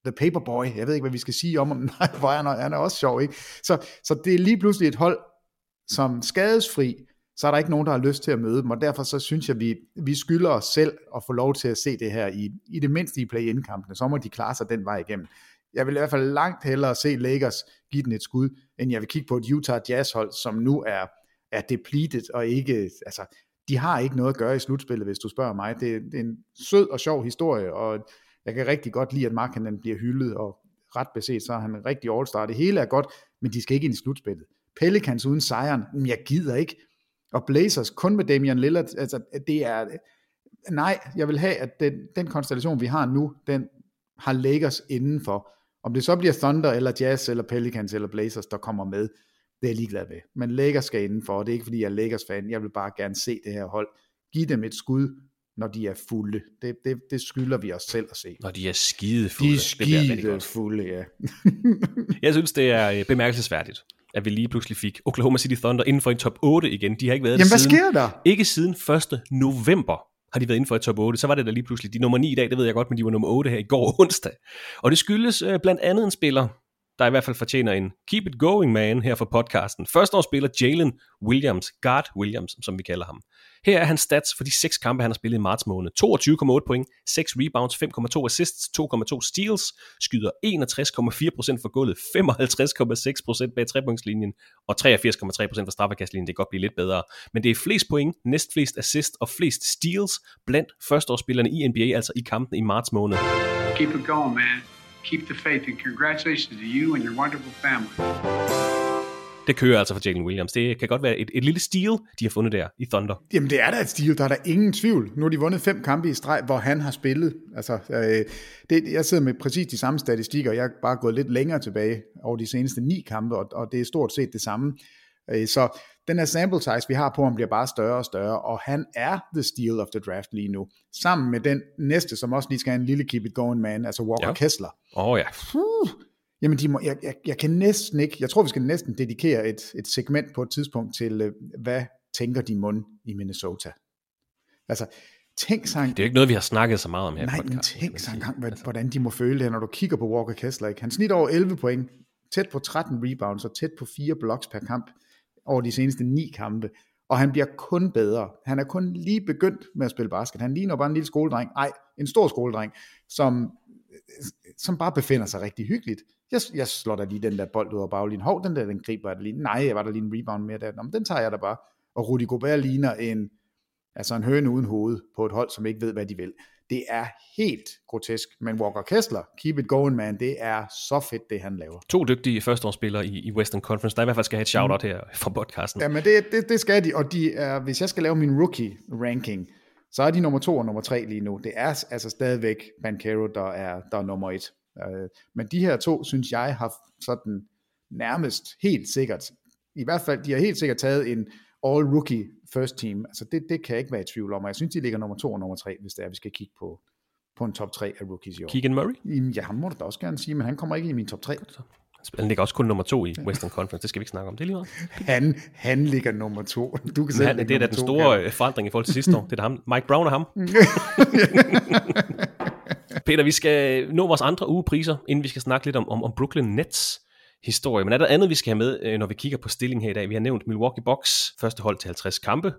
The Paperboy, jeg ved ikke, hvad vi skal sige om ham, nej, hvor han, han er også sjov, ikke? Så, så det er lige pludselig et hold, som skadesfri, så er der ikke nogen, der har lyst til at møde dem, og derfor så synes jeg, vi, vi skylder os selv at få lov til at se det her i, i det mindste i play-in-kampene, så må de klare sig den vej igennem. Jeg vil i hvert fald langt hellere se Lakers give den et skud, end jeg vil kigge på et Utah Jazz-hold, som nu er, er depleted og ikke, altså, de har ikke noget at gøre i slutspillet, hvis du spørger mig. Det, det er en sød og sjov historie, og jeg kan rigtig godt lide, at Markkanen bliver hyldet, og ret beset, så er han en rigtig all-star. Det hele er godt, men de skal ikke ind i slutspillet. Pelicans uden sejren, men jeg gider ikke. Og Blazers kun med Damian Lillard, altså det er, nej, jeg vil have, at den, den konstellation, vi har nu, den har Lakers indenfor. Om det så bliver Thunder, eller Jazz, eller Pelicans, eller Blazers, der kommer med, det er jeg ligeglad med. Men Lakers skal indenfor, og det er ikke fordi, jeg er Lakers-fan. Jeg vil bare gerne se det her hold. Giv dem et skud, når de er fulde. Det, det, det skylder vi os selv at se. Når de er skide fulde. De er skide fulde, ja. jeg synes, det er øh, bemærkelsesværdigt, at vi lige pludselig fik Oklahoma City Thunder inden for en top 8 igen. De har ikke været Jamen, hvad siden, sker der? Ikke siden 1. november har de været inden for et top 8. Så var det der lige pludselig. De er nummer 9 i dag, det ved jeg godt, men de var nummer 8 her i går onsdag. Og det skyldes øh, blandt andet en spiller, der i hvert fald fortjener en keep it going man her for podcasten. Førsteårsspiller Jalen Williams, Guard Williams, som vi kalder ham. Her er hans stats for de seks kampe, han har spillet i marts måned. 22,8 point, 6 rebounds, 5,2 assists, 2,2 steals, skyder 61,4% for gulvet, 55,6% bag trepunktslinjen og 83,3% for straffekastlinjen. Det kan godt blive lidt bedre. Men det er flest point, næstflest assist og flest steals blandt førsteårsspillerne i NBA, altså i kampen i marts måned. Keep it going, man. Keep the faith, and congratulations to you and your wonderful family. Det kører altså for Jalen Williams. Det kan godt være et, et lille steal, de har fundet der i Thunder. Jamen det er da et stil, der er der ingen tvivl. Nu har de vundet fem kampe i streg, hvor han har spillet. Altså, øh, det, jeg sidder med præcis de samme statistikker, jeg er bare gået lidt længere tilbage over de seneste ni kampe, og, og det er stort set det samme. Øh, så den her sample size, vi har på ham, bliver bare større og større, og han er the steal of the draft lige nu. Sammen med den næste, som også lige skal have en lille keep it going man, altså Walker Ja. Kessler. Åh oh, ja. Uh, jamen, de må, jeg, jeg, jeg kan næsten ikke, jeg tror, vi skal næsten dedikere et, et segment på et tidspunkt til, øh, hvad tænker de mund i Minnesota? Altså, tænk sig, Det er jo ikke noget, vi har snakket så meget om her nej, i men tænk sig engang, hvad, hvordan de må føle det når du kigger på Walker Kessler. Ikke? Han snit over 11 point, tæt på 13 rebounds og tæt på 4 blocks per kamp over de seneste ni kampe. Og han bliver kun bedre. Han er kun lige begyndt med at spille basket. Han ligner bare en lille skoledreng. Nej, en stor skoledreng, som, som bare befinder sig rigtig hyggeligt. Jeg, jeg slår da lige den der bold ud af baglinjen. Hov, den der, den griber jeg da lige. Nej, jeg var der lige en rebound mere der. Nå, men den tager jeg da bare. Og Rudi Gobert ligner en, altså en høne uden hoved på et hold, som ikke ved, hvad de vil. Det er helt grotesk. Men Walker Kessler, keep it going, man. Det er så fedt, det han laver. To dygtige førsteårsspillere i, i Western Conference, der i hvert fald skal have et shout-out her fra podcasten. Ja, men det, det, det skal de, og de er, hvis jeg skal lave min rookie-ranking, så er de nummer to og nummer tre lige nu. Det er altså stadigvæk Bankero, der er, der er nummer et. Øh, men de her to, synes jeg, har sådan nærmest helt sikkert, i hvert fald, de har helt sikkert taget en all-rookie first team. Altså det, det kan jeg ikke være i tvivl om, og jeg synes, de ligger nummer to og nummer tre, hvis det er, vi skal kigge på, på en top 3 af rookies i år. Keegan Murray? Jamen, Ja, ham må du da også gerne sige, men han kommer ikke i min top 3. Han ligger også kun nummer to i Western Conference, det skal vi ikke snakke om. Det er lige meget. Han, han ligger nummer to. Du kan selv han, det er da den to, store Kjeld. øh, forandring i forhold til sidste år. Det er da ham. Mike Brown og ham. Peter, vi skal nå vores andre ugepriser, inden vi skal snakke lidt om, om, om Brooklyn Nets historie. Men er der andet, vi skal have med, øh, når vi kigger på stillingen her i dag? Vi har nævnt Milwaukee Bucks, første hold til 50 kampe.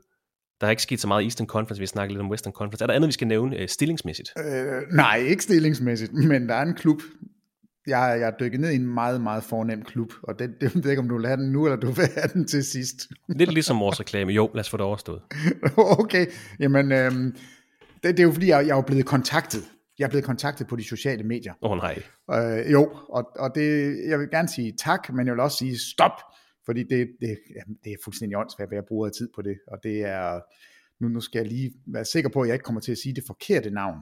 Der er ikke sket så meget i Eastern Conference, vi har snakket lidt om Western Conference. Er der andet, vi skal nævne øh, stillingsmæssigt? Øh, nej, ikke stillingsmæssigt, men der er en klub, jeg, jeg er dykket ned i en meget, meget fornem klub, og det, det ved jeg ikke, om du vil have den nu, eller du vil have den til sidst. Lidt ligesom vores reklame. Jo, lad os få det overstået. okay, jamen, øhm, det, det er jo fordi, jeg, jeg er blevet kontaktet. Jeg er blevet kontaktet på de sociale medier. Åh oh, nej. Øh, jo, og, og det, jeg vil gerne sige tak, men jeg vil også sige stop, fordi det, det, jamen, det er fuldstændig åndssvagt, hvad jeg bruger tid på det, og det er, nu, nu skal jeg lige være sikker på, at jeg ikke kommer til at sige det forkerte navn.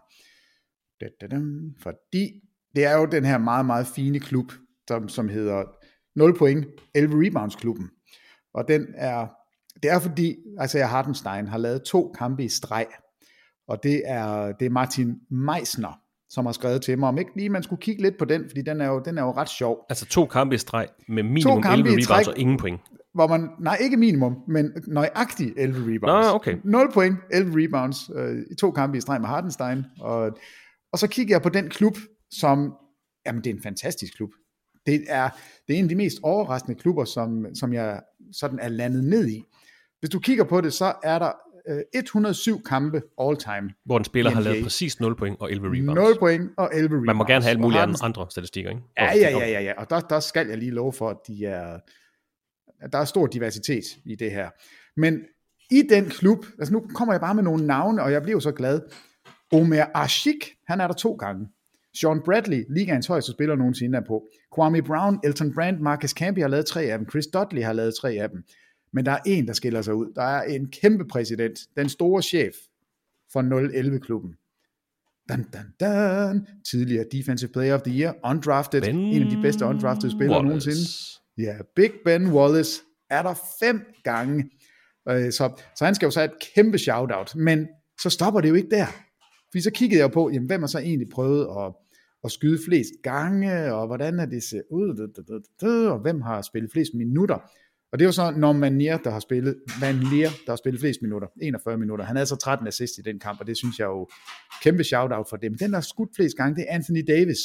Fordi det er jo den her meget, meget fine klub, som, som hedder 0 point, 11 rebounds klubben. Og den er, det er fordi, altså jeg Hartenstein har lavet to kampe i streg, og det er, det er Martin Meisner, som har skrevet til mig, om ikke lige man skulle kigge lidt på den, fordi den er jo, den er jo ret sjov. Altså to kampe i streg med minimum 11 rebounds træk, og ingen point. Hvor man, nej ikke minimum, men nøjagtigt 11 rebounds. Nå, okay. 0 point, 11 rebounds, øh, i to kampe i streg med Hartenstein. Og, og så kigger jeg på den klub, som jamen det er en fantastisk klub. Det er, det er en af de mest overraskende klubber, som, som jeg sådan er landet ned i. Hvis du kigger på det, så er der øh, 107 kampe all time. Hvor en spiller har lavet præcis 0 point og 11 rebounds. 0 point og 11 rebounds. Man må gerne have alle mulige andre, andre statistikker, ikke? Ja, ja, ja, ja, ja. Og der, der skal jeg lige love for, at de er, der er stor diversitet i det her. Men i den klub, altså nu kommer jeg bare med nogle navne, og jeg bliver jo så glad. Omer Ashik, han er der to gange. Sean Bradley, ligaens højeste spiller nogensinde er på. Kwame Brown, Elton Brand, Marcus Camby har lavet tre af dem. Chris Dudley har lavet tre af dem. Men der er en, der skiller sig ud. Der er en kæmpe præsident, den store chef for 011-klubben. Dun, dun, dun. Tidligere Defensive Player of the Year, undrafted, ben en af de bedste undrafted spillere Wallace. nogensinde. Ja, Big Ben Wallace er der fem gange. Øh, så, så han skal jo så have et kæmpe shout-out. Men så stopper det jo ikke der. Fordi så kiggede jeg på, jamen, hvem har så egentlig prøvet at at skyde flest gange, og hvordan er det ser ud, og hvem har spillet flest minutter. Og det er jo så Norman Nier, der har spillet, Van Leer, der har spillet flest minutter, 41 minutter. Han havde så 13 assist i den kamp, og det synes jeg jo kæmpe shout-out for dem. Den, der har skudt flest gange, det er Anthony Davis.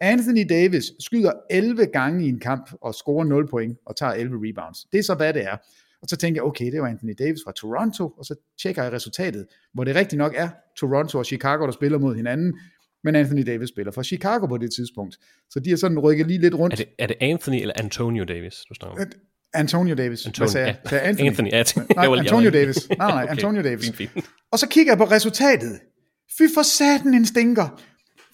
Anthony Davis skyder 11 gange i en kamp og scorer 0 point og tager 11 rebounds. Det er så, hvad det er. Og så tænker jeg, okay, det var Anthony Davis fra Toronto, og så tjekker jeg resultatet, hvor det rigtig nok er Toronto og Chicago, der spiller mod hinanden, men Anthony Davis spiller for Chicago på det tidspunkt. Så de har sådan rykket lige lidt rundt. Er det, er det Anthony eller Antonio Davis, du snakker om? Antonio Davis. Antonio, Hvad sagde ja. jeg? Anthony. Anthony, ja. nej, Antonio Davis. Nej, nej, Okay. Antonio Davis. Fint, fint. Og så kigger jeg på resultatet. Fy for satan en stinker.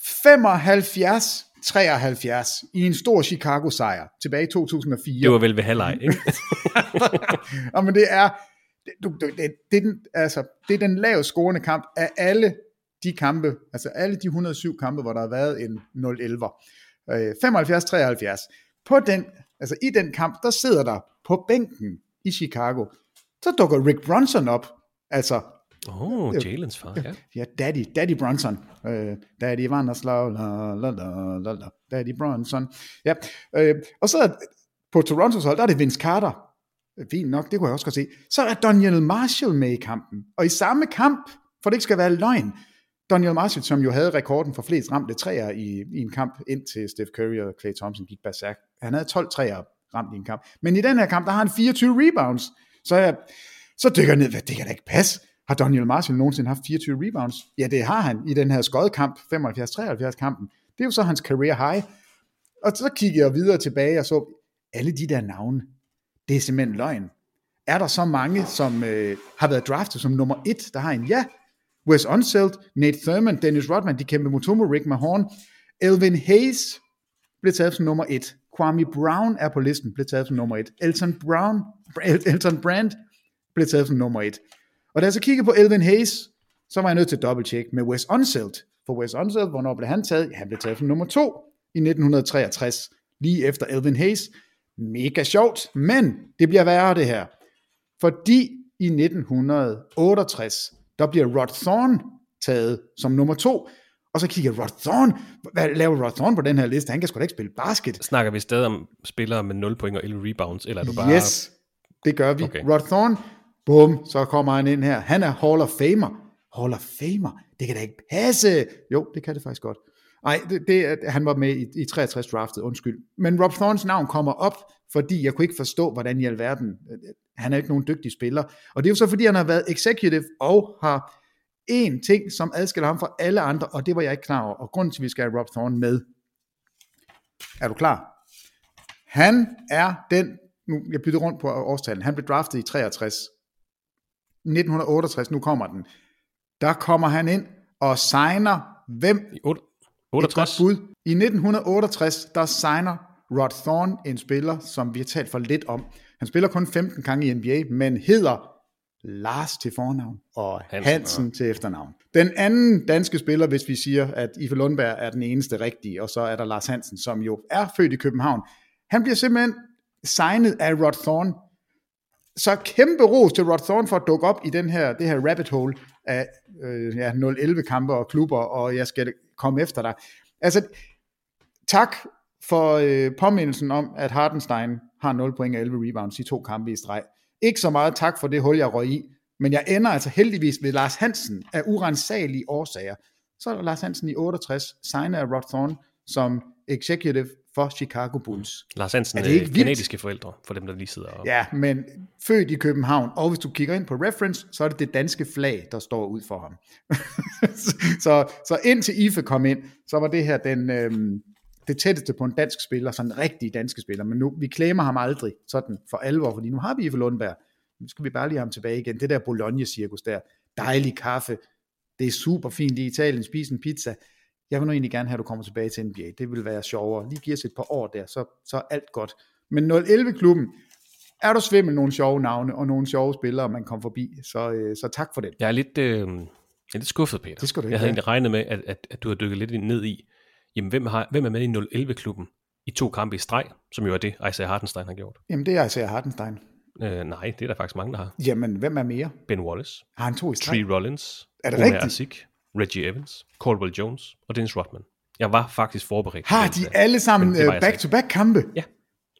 75-73 i en stor Chicago-sejr tilbage i 2004. Det var vel ved halvleg, ikke? Ja, men det er, det, det, det, det, er den, altså, det er den lavest scorende kamp af alle de kampe, altså alle de 107 kampe, hvor der har været en 0-11'er. Øh, 75-73. På den, altså i den kamp, der sidder der på bænken i Chicago, så dukker Rick Bronson op, altså Åh, oh,Jalens far, ja. Ja, Daddy, Daddy Bronson. Øh, Daddy Vanderslav, la, la, la, la, la, Daddy Bronson. Ja, øh, og så på Torontos hold, der er det Vince Carter. Øh, Fint nok, det kunne jeg også godt se. Så er Daniel Marshall med i kampen. Og i samme kamp, for det ikke skal være løgn, Daniel Marcic, som jo havde rekorden for flest ramte træer i, i en kamp, indtil Steph Curry og Klay Thompson gik berserk. Han havde 12 træer ramt i en kamp. Men i den her kamp, der har han 24 rebounds. Så, jeg, så dykker jeg ned, hvad det kan da ikke passe. Har Daniel Marshall nogensinde haft 24 rebounds? Ja, det har han i den her skodkamp, 75-73 kampen. Det er jo så hans career high. Og så kigger jeg videre tilbage og så, alle de der navne, det er simpelthen løgn. Er der så mange, som øh, har været draftet som nummer et, der har en ja? Wes Unseld, Nate Thurman, Dennis Rodman, de kæmpe Mutombo, Rick Mahorn, Elvin Hayes blev taget som nummer et. Kwame Brown er på listen, blev taget som nummer et. Elton Brown, El- Elton Brand blev taget som nummer et. Og da jeg så kiggede på Elvin Hayes, så var jeg nødt til at dobbelttjekke med Wes Unseld. For Wes Unseld, hvornår blev han taget? Ja, han blev taget som nummer to i 1963, lige efter Elvin Hayes. Mega sjovt, men det bliver værre det her. Fordi i 1968, der bliver Rod Thorne taget som nummer to, og så kigger Rod Thorne, hvad laver Rod Thorne på den her liste? Han kan sgu da ikke spille basket. Snakker vi stadig om spillere med 0 point og 11 rebounds, eller er du bare... Yes, det gør vi. Okay. Rod Thorne, bum, så kommer han ind her. Han er Hall of Famer. Hall of Famer, det kan da ikke passe. Jo, det kan det faktisk godt. Nej, det, det, han var med i, i 63 draftet, undskyld. Men Rob Thorns navn kommer op, fordi jeg kunne ikke forstå, hvordan i alverden, øh, øh, han er ikke nogen dygtig spiller. Og det er jo så, fordi han har været executive og har en ting, som adskiller ham fra alle andre, og det var jeg ikke klar over. Og grunden til, at vi skal have Rob Thorne med, er du klar? Han er den, nu jeg bytter rundt på årstallen, han blev draftet i 63. 1968, nu kommer den. Der kommer han ind og signer hvem? I 8, 68. bud. I 1968, der signer Rod Thorne en spiller, som vi har talt for lidt om. Han spiller kun 15 gange i NBA, men hedder Lars til fornavn og Hansen, Hansen til efternavn. Den anden danske spiller, hvis vi siger, at Ife Lundberg er den eneste rigtige, og så er der Lars Hansen, som jo er født i København. Han bliver simpelthen signet af Rod Thorne. Så kæmpe ros til Rod Thorne for at dukke op i den her, det her rabbit hole af øh, ja, 0-11 kampe og klubber, og jeg skal komme efter dig. Altså, tak for øh, påmindelsen om, at Hardenstein har 0 point og 11 rebounds i to kampe i streg. Ikke så meget tak for det hul, jeg røg i, men jeg ender altså heldigvis ved Lars Hansen af urensagelige årsager. Så er der Lars Hansen i 68, signet af Rod Thorne som executive for Chicago Bulls. Lars Hansen er det ikke kanadiske forældre, for dem, der lige sidder og... Ja, men født i København, og hvis du kigger ind på reference, så er det det danske flag, der står ud for ham. så, så indtil IFE kom ind, så var det her den, øhm, det tætteste på en dansk spiller, sådan en rigtig dansk spiller, men nu, vi klemmer ham aldrig sådan for alvor, fordi nu har vi Ife Lundberg, nu skal vi bare lige have ham tilbage igen, det der Bologna-cirkus der, dejlig kaffe, det er super fint i Italien, spise en pizza, jeg vil nu egentlig gerne have, at du kommer tilbage til NBA, det vil være sjovere, lige giver os et par år der, så, så er alt godt. Men 0-11-klubben, er du svimmel nogle sjove navne, og nogle sjove spillere, man kommer forbi, så, øh, så tak for det. Jeg er lidt, øh, jeg er lidt skuffet, Peter. Det skal du ikke Jeg havde egentlig regnet med, at, at, at du har dykket lidt ned i, jamen hvem, har, hvem er med i 0-11-klubben i to kampe i streg, som jo er det, Isaiah Hartenstein har gjort? Jamen det er Isaiah Hartenstein. Øh, nej, det er der faktisk mange, der har. Jamen, hvem er mere? Ben Wallace. Har han to i streg? Tree Rollins. Er det Omer rigtigt? Asik, Reggie Evans, Caldwell Jones og Dennis Rodman. Jeg var faktisk forberedt. Har de øh, alle sammen øh, back-to-back kampe? Ja.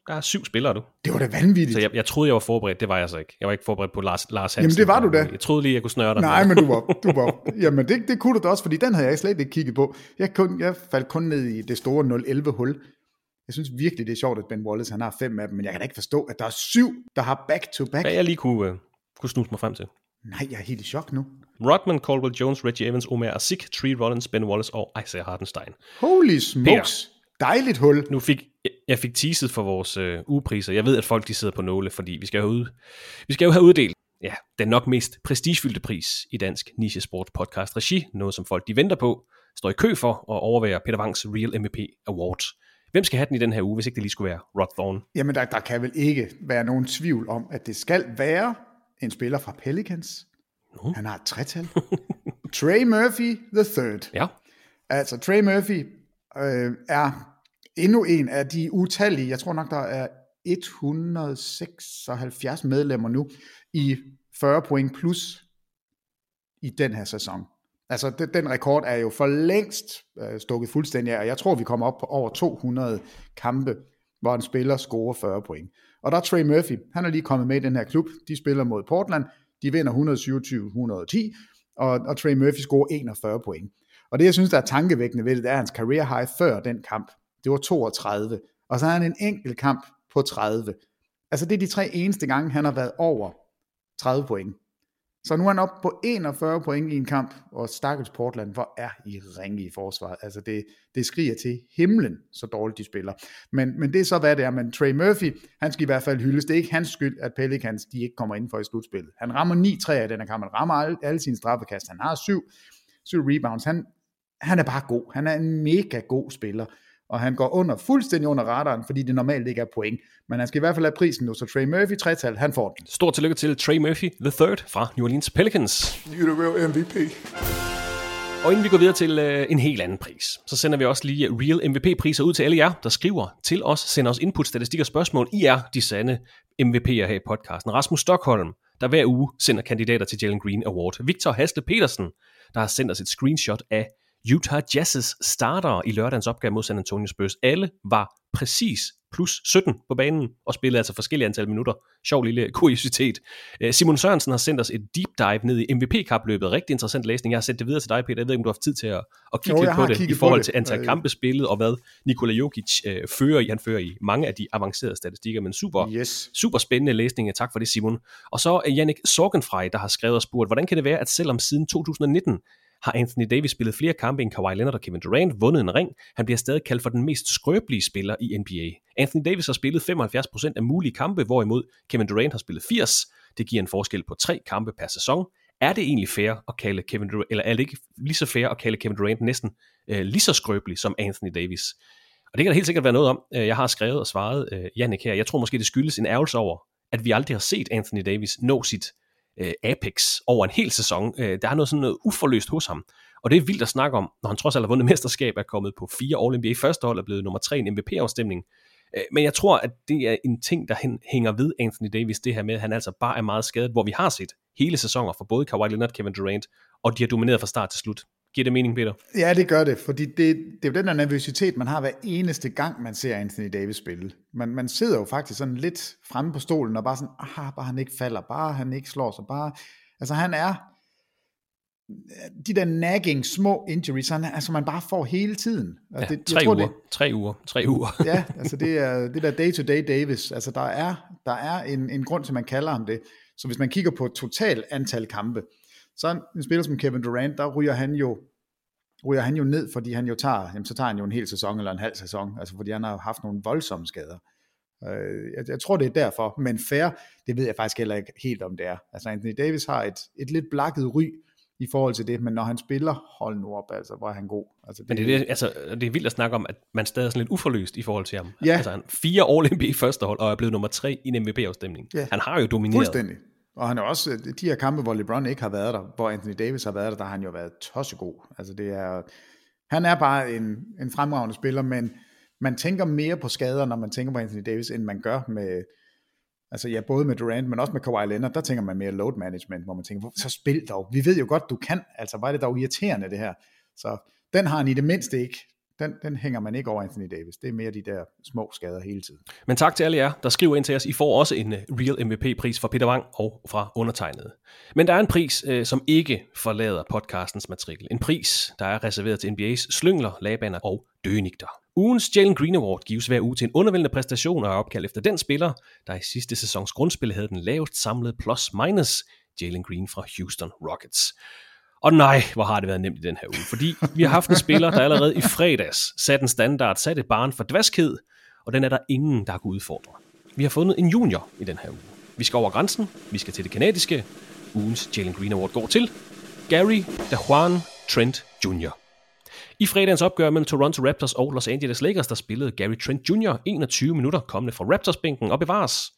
Der er syv spillere, du. Det var da vanvittigt. Så jeg, jeg troede, jeg var forberedt. Det var jeg så ikke. Jeg var ikke forberedt på Lars, Lars Hansen. Jamen, det var du da. Jeg troede lige, jeg kunne snøre dig. Nej, men du var, du var jamen det, det kunne du da også, fordi den havde jeg slet ikke kigget på. Jeg, kun, jeg faldt kun ned i det store 0-11 hul. Jeg synes virkelig, det er sjovt, at Ben Wallace han har fem af dem, men jeg kan da ikke forstå, at der er syv, der har back-to-back. Hvad jeg lige kunne, uh, kunne snuse mig frem til. Nej, jeg er helt i chok nu. Rodman, Caldwell Jones, Reggie Evans, Omer Asik, Tree Rollins, Ben Wallace og Isaiah Hartenstein. Holy smokes. Dejligt hul. Nu fik jeg fik teaset for vores øh, ugepriser. Jeg ved, at folk de sidder på nåle, fordi vi skal jo, ud, vi skal jo have uddelt ja, den nok mest prestigefyldte pris i dansk nichesport podcast regi. Noget, som folk de venter på, står i kø for og overvære Peter Wangs Real MVP Award. Hvem skal have den i den her uge, hvis ikke det lige skulle være Rod Thorne? Jamen, der, der kan vel ikke være nogen tvivl om, at det skal være en spiller fra Pelicans. No. Han har et tretal. Trey Murphy the third. Ja. Altså, Trey Murphy øh, er endnu en af de utallige, jeg tror nok, der er 176 medlemmer nu i 40 point plus i den her sæson. Altså, den, den rekord er jo for længst øh, stukket fuldstændig af, og jeg tror, vi kommer op på over 200 kampe, hvor en spiller scorer 40 point. Og der er Trey Murphy, han er lige kommet med i den her klub, de spiller mod Portland, de vinder 127-110, og, og Trey Murphy scorer 41 point. Og det, jeg synes, der er tankevækkende ved det, det er hans career high før den kamp. Det var 32. Og så har han en enkelt kamp på 30. Altså det er de tre eneste gange, han har været over 30 point. Så nu er han oppe på 41 point i en kamp, og stakkels Portland, hvor er I ringe i forsvaret. Altså det, det skriger til himlen, så dårligt de spiller. Men, men det er så, hvad det er. Men Trey Murphy, han skal i hvert fald hyldes. Det er ikke hans skyld, at Pelicans de ikke kommer ind for i slutspillet. Han rammer 9-3 af den her kamp. Han rammer alle, alle sine straffekast. Han har syv, syv rebounds. Han, han er bare god. Han er en mega god spiller. Og han går under, fuldstændig under radaren, fordi det normalt ikke er point. Men han skal i hvert fald have prisen nu, så Trey Murphy, tretal, han får den. Stort tillykke til Trey Murphy the third fra New Orleans Pelicans. You're the real MVP. Og inden vi går videre til øh, en helt anden pris, så sender vi også lige Real MVP-priser ud til alle jer, der skriver til os, sender os input, statistik og spørgsmål. I er de sande MVP'er her i podcasten. Rasmus Stockholm, der hver uge sender kandidater til Jalen Green Award. Victor Hasle Petersen, der har sendt os et screenshot af Utah Jazz's starter i lørdagens opgave mod San Antonio Spurs. Alle var præcis plus 17 på banen, og spillede altså forskellige antal minutter. Sjov lille kuriositet. Øh, Simon Sørensen har sendt os et deep dive ned i MVP-kapløbet. Rigtig interessant læsning. Jeg har sendt det videre til dig, Peter. Jeg ved ikke, om du har haft tid til at, at kigge Jo, lidt på det, i forhold på til det. antal Øh, kampe spillet, og hvad Nikola Jokic øh, fører i. Han fører i mange af de avancerede statistikker, men super, Yes. super spændende læsning. Tak for det, Simon. Og så er Jannik Sorgenfrey, der har skrevet og spurgt, hvordan kan det være, at selvom siden 2019 har Anthony Davis spillet flere kampe end Kawhi Leonard og Kevin Durant, vundet en ring. Han bliver stadig kaldt for den mest skrøbelige spiller i NBA. Anthony Davis har spillet 75% af mulige kampe, hvorimod Kevin Durant har spillet 80. Det giver en forskel på tre kampe per sæson. Er det egentlig fair at kalde Kevin Durant, eller er det ikke lige så fair at kalde Kevin Durant næsten øh, lige så skrøbelig som Anthony Davis? Og det kan der helt sikkert være noget om. Øh, jeg har skrevet og svaret øh, Jannik her. Jeg tror måske, det skyldes en ærgelse over, at vi aldrig har set Anthony Davis nå sit øh, apex over en hel sæson. Øh, der er noget sådan noget uforløst hos ham. Og det er vildt at snakke om, når han trods alt har vundet mesterskab, er kommet på fire All-NBA første hold, er blevet nummer tre i en MVP-afstemning. Øh, Men jeg tror, at det er en ting, der hænger ved Anthony Davis, det her med, at han altså bare er meget skadet, hvor vi har set hele sæsoner for både Kawhi Leonard Kevin Durant, og de har domineret fra start til slut. Giver det mening, Peter? Ja, det gør det, fordi det, det er jo den der nervøsitet, man har hver eneste gang, man ser Anthony Davis spille. Man, man sidder jo faktisk sådan lidt fremme på stolen og bare sådan, aha, bare han ikke falder, bare han ikke slår sig, bare... Altså han er de der nagging små injuries, han, altså man bare får hele tiden. Altså, Ja, tre uger, tre uger, tre uger. ja, altså det er det der day-to-day Davis. Altså der er, der er en, en grund til, man kalder ham det. Så hvis man kigger på total antal kampe, så en, spiller som Kevin Durant, der ryger han jo ryger han jo ned, fordi han jo tager, jamen, så tager han jo en hel sæson eller en halv sæson, altså fordi han har haft nogle voldsomme skader. Øh, jeg, jeg tror, det er derfor, men fair, det ved jeg faktisk heller ikke helt, om det er. Altså Anthony Davis har et, et lidt blakket ry i forhold til det, men når han spiller, hold nu op, altså, hvor er han god. Altså, Men det er, det, altså, det er vildt at snakke om, at man stadig er sådan lidt uforløst i forhold til ham. Ja. Altså, han fire All-NBA første hold, og er blevet nummer tre i en MVP-afstemning. Ja. Han har jo domineret. Fuldstændig. Og han er også, øh, de her kampe, hvor LeBron ikke har været der, hvor Anthony Davis har været der, der har han jo været tossegod. Altså det er, han er bare en, en fremragende spiller, men man tænker mere på skader, når man tænker på Anthony Davis, end man gør med, altså ja, både med Durant, men også med Kawhi Leonard, der tænker man mere load management, hvor man tænker, så spil dog, vi ved jo godt, du kan, altså var det dog irriterende det her. Så den har han i det mindste ikke, den, den hænger man ikke over Anthony Davis, det er mere de der små skader hele tiden. Men tak til alle jer, der skriver ind til os. I får også en øh, Real MVP-pris fra Peter Wang og fra undertegnet. Men der er en pris, øh, som ikke forlader podcastens matrikel. En pris, der er reserveret til NBA's slyngler, lagbaner og dønigter. Ugens Jalen Green Award gives hver uge til en undervældende præstation og er opkaldt efter den spiller, der i sidste sæsons grundspil havde den lavest samlede plus-minus, Jalen Green fra Houston Rockets. Og nej, hvor har det været nemt i den her uge, fordi vi har haft en spiller, der allerede i fredags satte en standard, satte et barn for dvaskhed, og den er der ingen, der har kunnet udfordre. Vi har fundet en junior i den her uge. Vi skal over grænsen, vi skal til det kanadiske. Ugens Jalen Green Award går til Gary DeJuan Trent Jr. I fredagens opgør mellem Toronto Raptors og Los Angeles Lakers, der spillede Gary Trent Jr. 21 minutter kommende fra Raptors-bænken og bevares.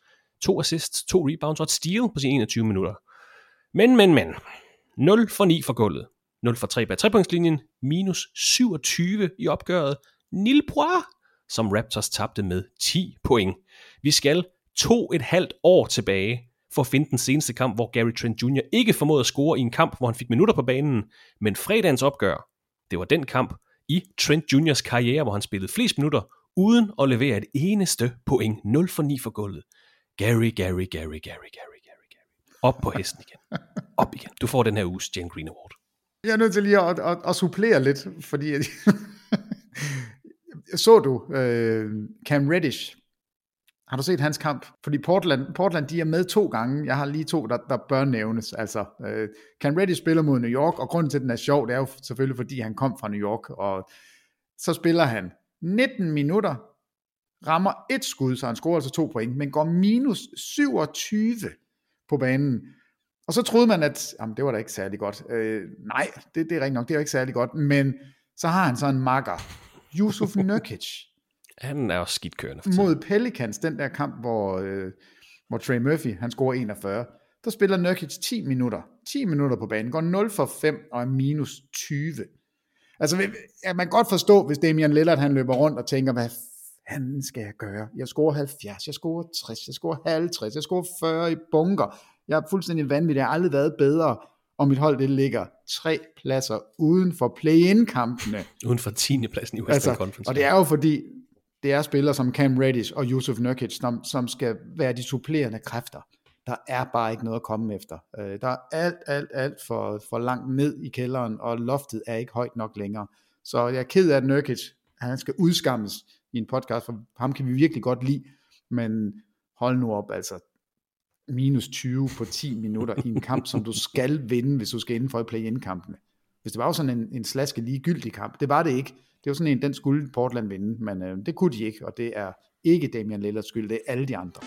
To assists, to rebounds og et steal på sine 21 minutter. Men, men, men. 0 for 9 for gulvet. 0 for 3 bag trepunktslinjen. Minus 27 i opgøret. Nil point, som Raptors tabte med 10 point. Vi skal to et halvt år tilbage for at finde den seneste kamp, hvor Gary Trent Jr. ikke formåede at score i en kamp, hvor han fik minutter på banen. Men fredagens opgør, det var den kamp i Trent Juniors karriere, hvor han spillede flest minutter, uden at levere et eneste point. 0 for 9 for gulvet. Gary, Gary, Gary, Gary, Gary. Op på hesten igen. Op igen. Du får den her uges Jane Green Award. Jeg er nødt til lige at, at, at supplere lidt, fordi så du øh, Cam Reddish? Har du set hans kamp? Fordi Portland, Portland de er med to gange. Jeg har lige to, der, der bør nævnes. Altså, øh, Cam Reddish spiller mod New York, og grunden til, at den er sjov, det er jo selvfølgelig, fordi han kom fra New York, og så spiller han 19 minutter, rammer et skud, så han scorer altså to point, men går minus 27 på banen. Og så troede man, at jamen, det var da ikke særlig godt. Øh, nej, det, det er rigtigt nok, det er jo ikke særlig godt, men så har han så en makker, Yusuf Nurkic, Han er også skidt kørende. for mod Pelicans, den der kamp, hvor, øh, hvor Trey Murphy, han scorer 41. Der spiller Nurkic 10 minutter. 10 minutter på banen, går 0 for 5 og er minus 20. Altså, ja, man kan godt forstå, hvis Damian Lillard, han løber rundt og tænker, hvad fanden skal jeg gøre? Jeg scorer 70, jeg scorer 60, jeg scorer 50, jeg scorer 40 i bunker. Jeg er fuldstændig vanvittig, jeg har aldrig været bedre, og mit hold det ligger tre pladser uden for play-in-kampene. Uden for 10. pladsen i Western Altså, Conference. og det er jo fordi, det er spillere som Cam Reddish og Yusuf Nurkic, som, som skal være de supplerende kræfter. Der er bare ikke noget at komme efter. Øh, der er alt, alt, alt for, for langt ned i kælderen, og loftet er ikke højt nok længere. Så jeg er ked af, at Nurkic han skal udskammes i en podcast, for ham kan vi virkelig godt lide, men hold nu op, altså minus 20 på 10 minutter i en kamp, som du skal vinde, hvis du skal inden for i play-in-kampene. Hvis det var jo sådan en, en slaske ligegyldig kamp, det var det ikke. Det var sådan en, den skulle Portland vinde, men øh, det kunne de ikke, og det er ikke Damian Lillards skyld, det er alle de andre.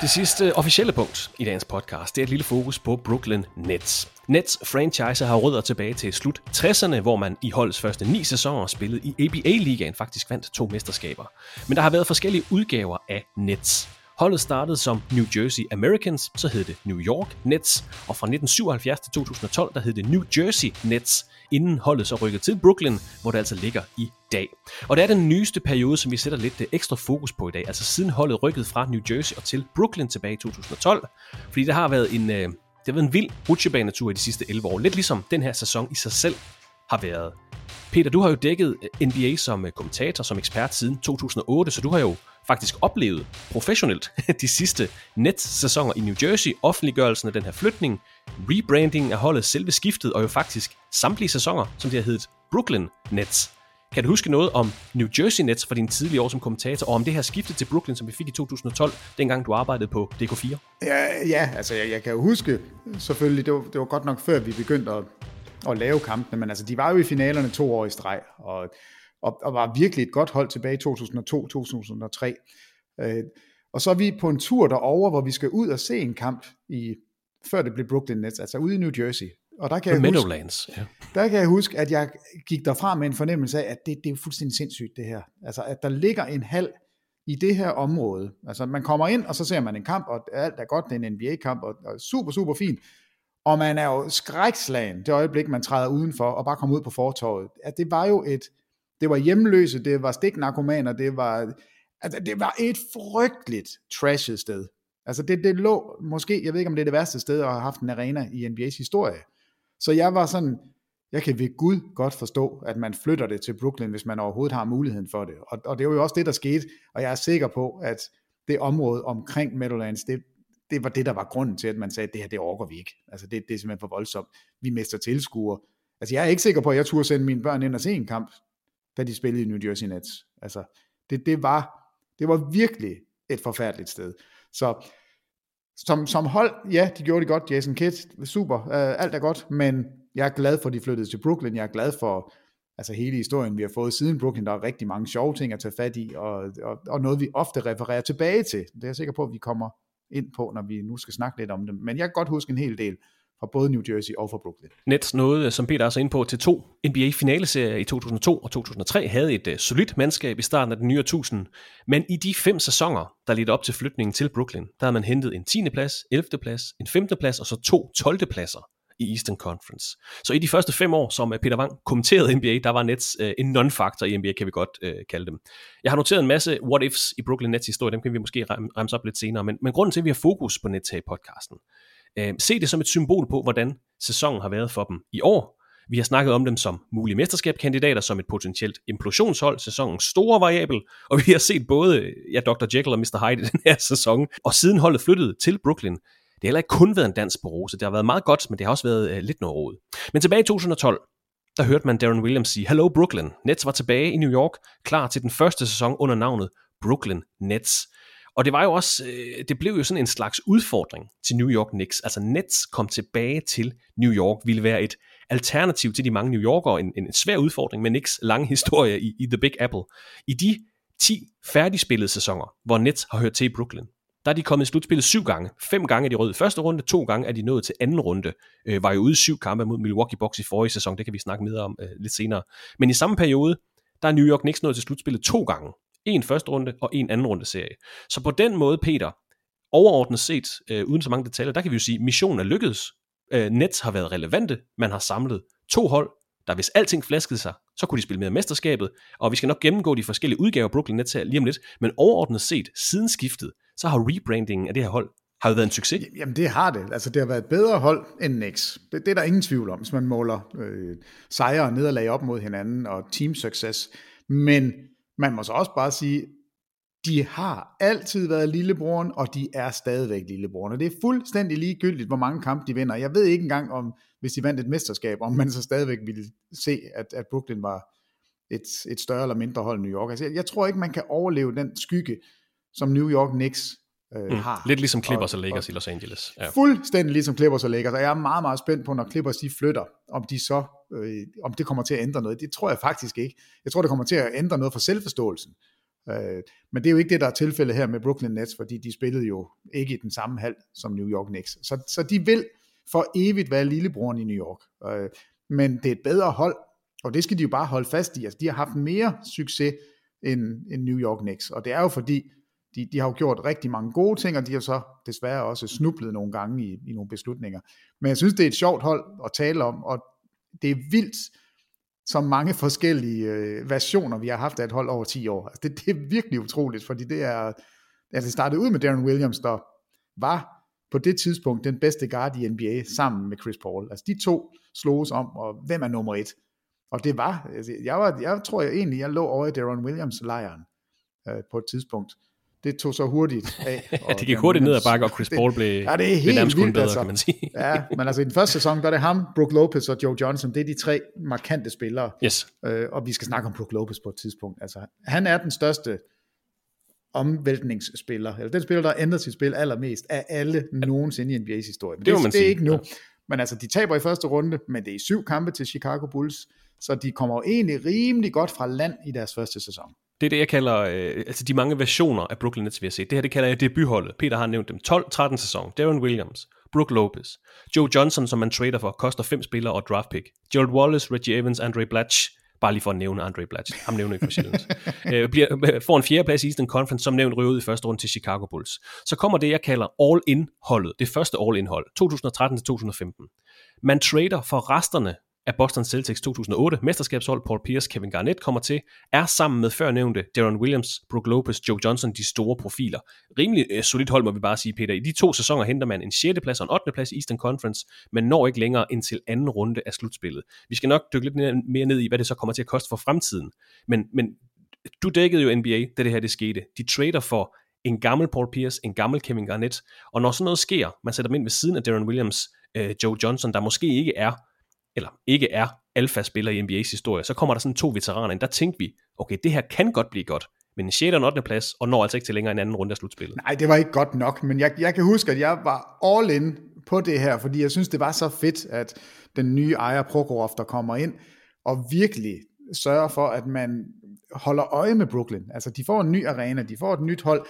Det sidste officielle punkt i dagens podcast, det er et lille fokus på Brooklyn Nets. Nets franchise har rødder tilbage til slut 60'erne, hvor man i holdets første ni sæsoner spillede i ABA-ligaen faktisk vandt to mesterskaber. Men der har været forskellige udgaver af Nets. Holdet startede som New Jersey Americans, så hed det New York Nets, og fra 1977 til 2012, der hed det New Jersey Nets, inden holdet så rykkede til Brooklyn, hvor det altså ligger i dag. Og det er den nyeste periode, som vi sætter lidt ekstra fokus på i dag, altså siden holdet rykkede fra New Jersey og til Brooklyn tilbage i 2012, fordi det har været en, øh, det har været en vild rutsjebanetur i de sidste 11 år, lidt ligesom den her sæson i sig selv har været. Peter, du har jo dækket øh, NBA som øh, kommentator, som ekspert siden 2008, så du har jo faktisk oplevet professionelt de sidste Nets-sæsoner i New Jersey, offentliggørelsen af den her flytning, rebranding af holdet, selve skiftet, og jo faktisk samtlige sæsoner, som det har heddet Brooklyn Nets. Kan du huske noget om New Jersey Nets fra dine tidlige år som kommentator, og om det her skifte til Brooklyn, som vi fik i 2012, dengang du arbejdede på DK4? Ja, ja altså jeg, jeg kan jo huske, selvfølgelig, det var, det var godt nok før vi begyndte at, at lave kampene, men altså de var jo i finalerne to år i streg, og og, og var virkelig et godt hold tilbage i 2002-2003. Øh, og så er vi på en tur derover, hvor vi skal ud og se en kamp, i, før det blev Brooklyn Nets, altså ude i New Jersey. Og der kan, jeg Meadowlands, huske, ja. der kan jeg huske, at jeg gik derfra med en fornemmelse af, at det, det er fuldstændig sindssygt det her. Altså at der ligger en halv i det her område. Altså man kommer ind, og så ser man en kamp, og alt er godt, det er en NBA-kamp, og, og super, super fint. Og man er jo skrækslagen det øjeblik, man træder udenfor, og bare kommer ud på fortorvet. At det var jo et, det var hjemløse, det var stiknarkomaner, det var, altså, det var et frygteligt trashet sted. Altså det, det lå måske, jeg ved ikke om det er det værste sted at have haft en arena i NBA's historie. Så jeg var sådan, jeg kan ved Gud godt forstå, at man flytter det til Brooklyn, hvis man overhovedet har muligheden for det. Og, og det var jo også det, der skete, og jeg er sikker på, at det område omkring Meadowlands, det, det var det, der var grunden til, at man sagde, at det her, det overgår vi ikke. Altså det, det er simpelthen for voldsomt. Vi mister tilskuere. Altså jeg er ikke sikker på, at jeg turde sende mine børn ind og se en kamp, da de spillede i New Jersey Nets. Altså, det, det, var, det var virkelig et forfærdeligt sted. Så som, som hold, ja, de gjorde det godt, Jason Kidd, super, uh, alt er godt, men jeg er glad for, at de flyttede til Brooklyn, jeg er glad for altså hele historien, vi har fået siden Brooklyn, der er rigtig mange sjove ting at tage fat i, og, og, og noget, vi ofte refererer tilbage til. Det er jeg sikker på, at vi kommer ind på, når vi nu skal snakke lidt om dem. Men jeg kan godt huske en hel del fra både New Jersey og fra Brooklyn. Nets nåede, som Peter også er inde på, til to NBA-finaleserier i 2002 og 2003, havde et uh, solidt mandskab i starten af den nye årtusind, men i de fem sæsoner, der ledte op til flytningen til Brooklyn, der havde man hentet en 10. plads, 11. plads, en 5. plads og så to 12. pladser i Eastern Conference. Så i de første fem år, som øh, Peter Wang kommenterede NBA, der var Nets uh, en non-factor i NBA, kan vi godt uh, kalde dem. Jeg har noteret en masse what-ifs i Brooklyn Nets historie, dem kan vi måske remse op lidt senere, men, men grunden til, at vi har fokus på Nets her i podcasten, Øh, se det som et symbol på, hvordan sæsonen har været for dem i år. Vi har snakket om dem som mulige mesterskabskandidater, som et potentielt implosionshold, sæsonens store variabel, og vi har set både ja, Dr. Jekyll og Mr. Hyde i den her sæson, og siden holdet flyttede til Brooklyn, det har heller ikke kun været en dans på rose. Det har været meget godt, men det har også været øh, lidt noget råd. Men tilbage i 2012, der hørte man Darren Williams sige, Hello Brooklyn. Nets var tilbage i New York, klar til den første sæson under navnet Brooklyn Nets. Og det var jo også, øh, det blev jo sådan en slags udfordring til New York Knicks. Altså Nets kom tilbage til New York, ville være et alternativ til de mange New Yorkere, en, en svær udfordring med Knicks lange historie i, i The Big Apple. I de 10 færdigspillede sæsoner, hvor Nets har hørt til i Brooklyn, der er de kommet i slutspillet syv gange. Fem gange er de røde i første runde, to gange er de nået til anden runde. Øh, var jo ude i syv kampe mod Milwaukee Bucks i forrige sæson, det kan vi snakke mere om øh, lidt senere. Men i samme periode, der er New York Knicks nået til slutspillet to gange en første runde og en anden runde serie. Så på den måde, Peter, overordnet set, øh, uden så mange detaljer, der kan vi jo sige, at missionen er lykkedes. Øh, Nets har været relevante. Man har samlet to hold, der hvis alting flaskede sig, så kunne de spille med mesterskabet, og vi skal nok gennemgå de forskellige udgaver af Brooklyn Nets her lige om lidt, men overordnet set, siden skiftet, så har rebrandingen af det her hold har jo været en succes. Jamen det har det. Altså det har været et bedre hold end Knicks. Det, det er der ingen tvivl om, hvis man måler øh, sejre og nederlag op mod hinanden og team success. Men man må så også bare sige, de har altid været lillebroren, og de er stadigvæk lillebroren. Og det er fuldstændig ligegyldigt, hvor mange kampe de vinder. Jeg ved ikke engang, om hvis de vandt et mesterskab, om man så stadigvæk ville se, at, at Brooklyn var et, et større eller mindre hold end New York. Altså, jeg, jeg tror ikke, man kan overleve den skygge, som New York Knicks øh, mm. har. Lidt ligesom Clippers og, og Lakers og, i Los Angeles. Ja. Fuldstændig ligesom Clippers og Lakers, og jeg er meget, meget spændt på, når Clippers de flytter, om de så, øh, om det kommer til at ændre noget. Det tror jeg faktisk ikke. Jeg tror, det kommer til at ændre noget for selvforståelsen. Øh, men det er jo ikke det, der er tilfældet her med Brooklyn Nets, fordi de spillede jo ikke i den samme hal som New York Knicks. Så, så de vil for evigt være lillebroren i New York. Øh, men det er et bedre hold, og det skal de jo bare holde fast i. Altså, de har haft mere succes end, end New York Knicks, og det er jo fordi, de, de har jo gjort rigtig mange gode ting, og de har så desværre også snublet nogle gange i, i nogle beslutninger. Men jeg synes, det er et sjovt hold at tale om, og det er vildt, så mange forskellige øh, versioner, vi har haft af et hold over 10 år. Altså det, det er virkelig utroligt, fordi det er, altså det startede ud med Darren Williams, der var på det tidspunkt den bedste guard i NBA sammen med Chris Paul. Altså de to sloges om, og hvem er nummer et? Og det var, altså, jeg, var, jeg tror jeg egentlig, jeg lå over i Darren Williams lejren øh, på et tidspunkt det tog så hurtigt af. ja, det gik hurtigt ned ad bakke, og Chris Paul blev, ja, det er helt nærmest vildt, bedre, altså. kan man sige. ja, men altså i den første sæson, der er det ham, Brook Lopez og Joe Johnson, det er de tre markante spillere. Yes. Øh, og vi skal snakke om Brook Lopez på et tidspunkt. Altså, han er den største omvæltningsspiller, eller den spiller, der har ændret sit spil allermest af alle nogensinde i NBA's historie. Men det, det, det, det er ikke nu. Ja. Men altså, de taber i første runde, men det er syv kampe til Chicago Bulls, så de kommer jo egentlig rimelig godt fra land i deres første sæson. Det er det, jeg kalder, øh, altså de mange versioner af Brooklyn Nets, vi har set. Det her, det kalder jeg debutholdet. Peter har nævnt dem. 12-13 sæson. Darren Williams, Brook Lopez, Joe Johnson, som man trader for, koster fem spillere og draft pick. Gerald Wallace, Reggie Evans, Andre Blatch, bare lige for at nævne Andre Blatch. Ham nævner ikke for sjældent. øh, bliver, får en fjerdeplads i Eastern Conference, som nævnt ryger ud i første runde til Chicago Bulls. Så kommer det, jeg kalder all-in-holdet. Det første all-in-hold. 2013-2015. Man trader for resterne af Boston Celtics 2008 mesterskabshold Paul Pierce, Kevin Garnett kommer til, er sammen med førnævnte Darren Williams, Brook Lopez, Joe Johnson de store profiler. Rimelig øh, solidt hold må vi bare sige, Peter. I de to sæsoner henter man en 6. plads og en 8. plads i Eastern Conference, men når ikke længere ind til anden runde af slutspillet. Vi skal nok dykke lidt mere ned i, hvad det så kommer til at koste for fremtiden. Men, men du dækkede jo NBA, da det her det skete. De trader for en gammel Paul Pierce, en gammel Kevin Garnett, og når sådan noget sker, man sætter dem ind ved siden af Darren Williams, øh, Joe Johnson, der måske ikke er eller ikke er alfa-spiller i NBA's historie, så kommer der sådan to veteraner ind, der tænkte vi, okay, det her kan godt blive godt, men en 6. og 8. plads, og når altså ikke til længere en anden runde af slutspillet. Nej, det var ikke godt nok, men jeg, jeg kan huske, at jeg var all in på det her, fordi jeg synes, det var så fedt, at den nye ejer Prokhorov, der kommer ind, og virkelig sørger for, at man holder øje med Brooklyn. Altså, de får en ny arena, de får et nyt hold,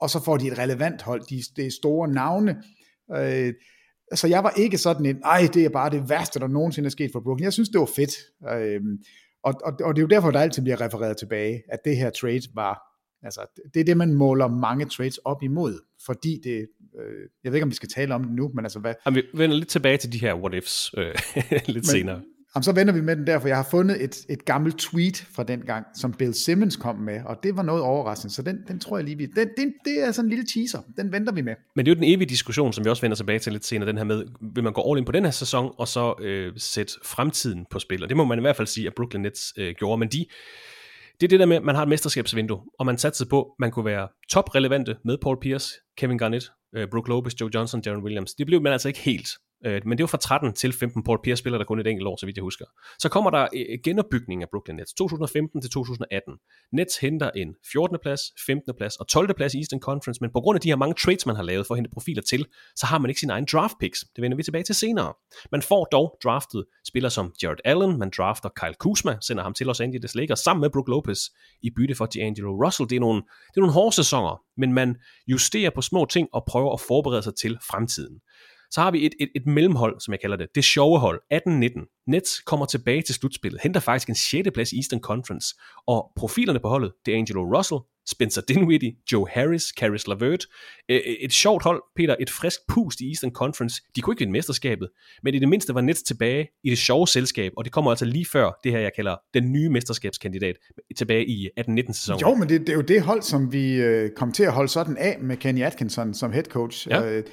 og så får de et relevant hold. De, det er store navne. Øh, så jeg var ikke sådan en, ej, det er bare det værste, der nogensinde er sket for Brooklyn. Jeg synes, det var fedt. Øhm, og, og, og det er jo derfor, der altid bliver refereret tilbage, at det her trade var, altså det er det, man måler mange trades op imod, fordi det, øh, jeg ved ikke, om vi skal tale om det nu, men altså hvad... Jamen, vi vender lidt tilbage til de her what-ifs øh, lidt men, senere. Jamen, så vender vi med den der, for jeg har fundet et, et gammelt tweet fra den gang, som Bill Simmons kom med, og det var noget overraskende, så den, den tror jeg lige, vi, den, den, det er sådan en lille teaser, den venter vi med. Men det er jo den evige diskussion, som vi også vender tilbage til lidt senere, den her med, vil man gå all in på den her sæson, og så øh, sætte fremtiden på spil, og det må man i hvert fald sige, at Brooklyn Nets øh, gjorde, men de, det er det der med, at man har et mesterskabsvindue, og man satser på, at man kunne være toprelevante med Paul Pierce, Kevin Garnett, øh, Brook Lopez, Joe Johnson, Darren Williams. Det blev man altså ikke helt. Øh, men det var fra 13 til 15. Paul Pierce spiller der kun et enkelt år, så vidt jeg husker. Så kommer der øh, øh genopbygning af Brooklyn Nets 2015 til 2018. Nets henter en 14. plads, 15. plads og 12. plads i Eastern Conference, men på grund af de her mange trades, man har lavet for at hente profiler til, så har man ikke sin egen draft picks. Det vender vi tilbage til senere. Man får dog draftet spillere som Jared Allen, man drafter Kyle Kuzma, sender ham til Los Angeles Lakers sammen med Brook Lopez i bytte for D'Angelo Russell. Det er nogle, det er nogle hårde sæsoner, men man justerer på små ting og prøver at forberede sig til fremtiden. Så har vi et, et, et mellemhold, som jeg kalder det. Det sjove hold, 18-19. Nets kommer tilbage til slutspillet, henter faktisk en 6. plads i Eastern Conference, og profilerne på holdet, det er Angelo Russell, Spencer Dinwiddie, Joe Harris, Caris LeVert. Øh, et sjovt hold, Peter, et frisk pust i Eastern Conference. De kunne ikke vinde mesterskabet, men i det mindste var Nets tilbage i det sjove selskab, og det kommer altså lige før det her, jeg kalder den nye mesterskabskandidat, tilbage i 18-19 sæsonen. Jo, men det, det er jo det hold, som vi øh, kom til at holde sådan af med Kenny Atkinson som head coach. Ja. Øh,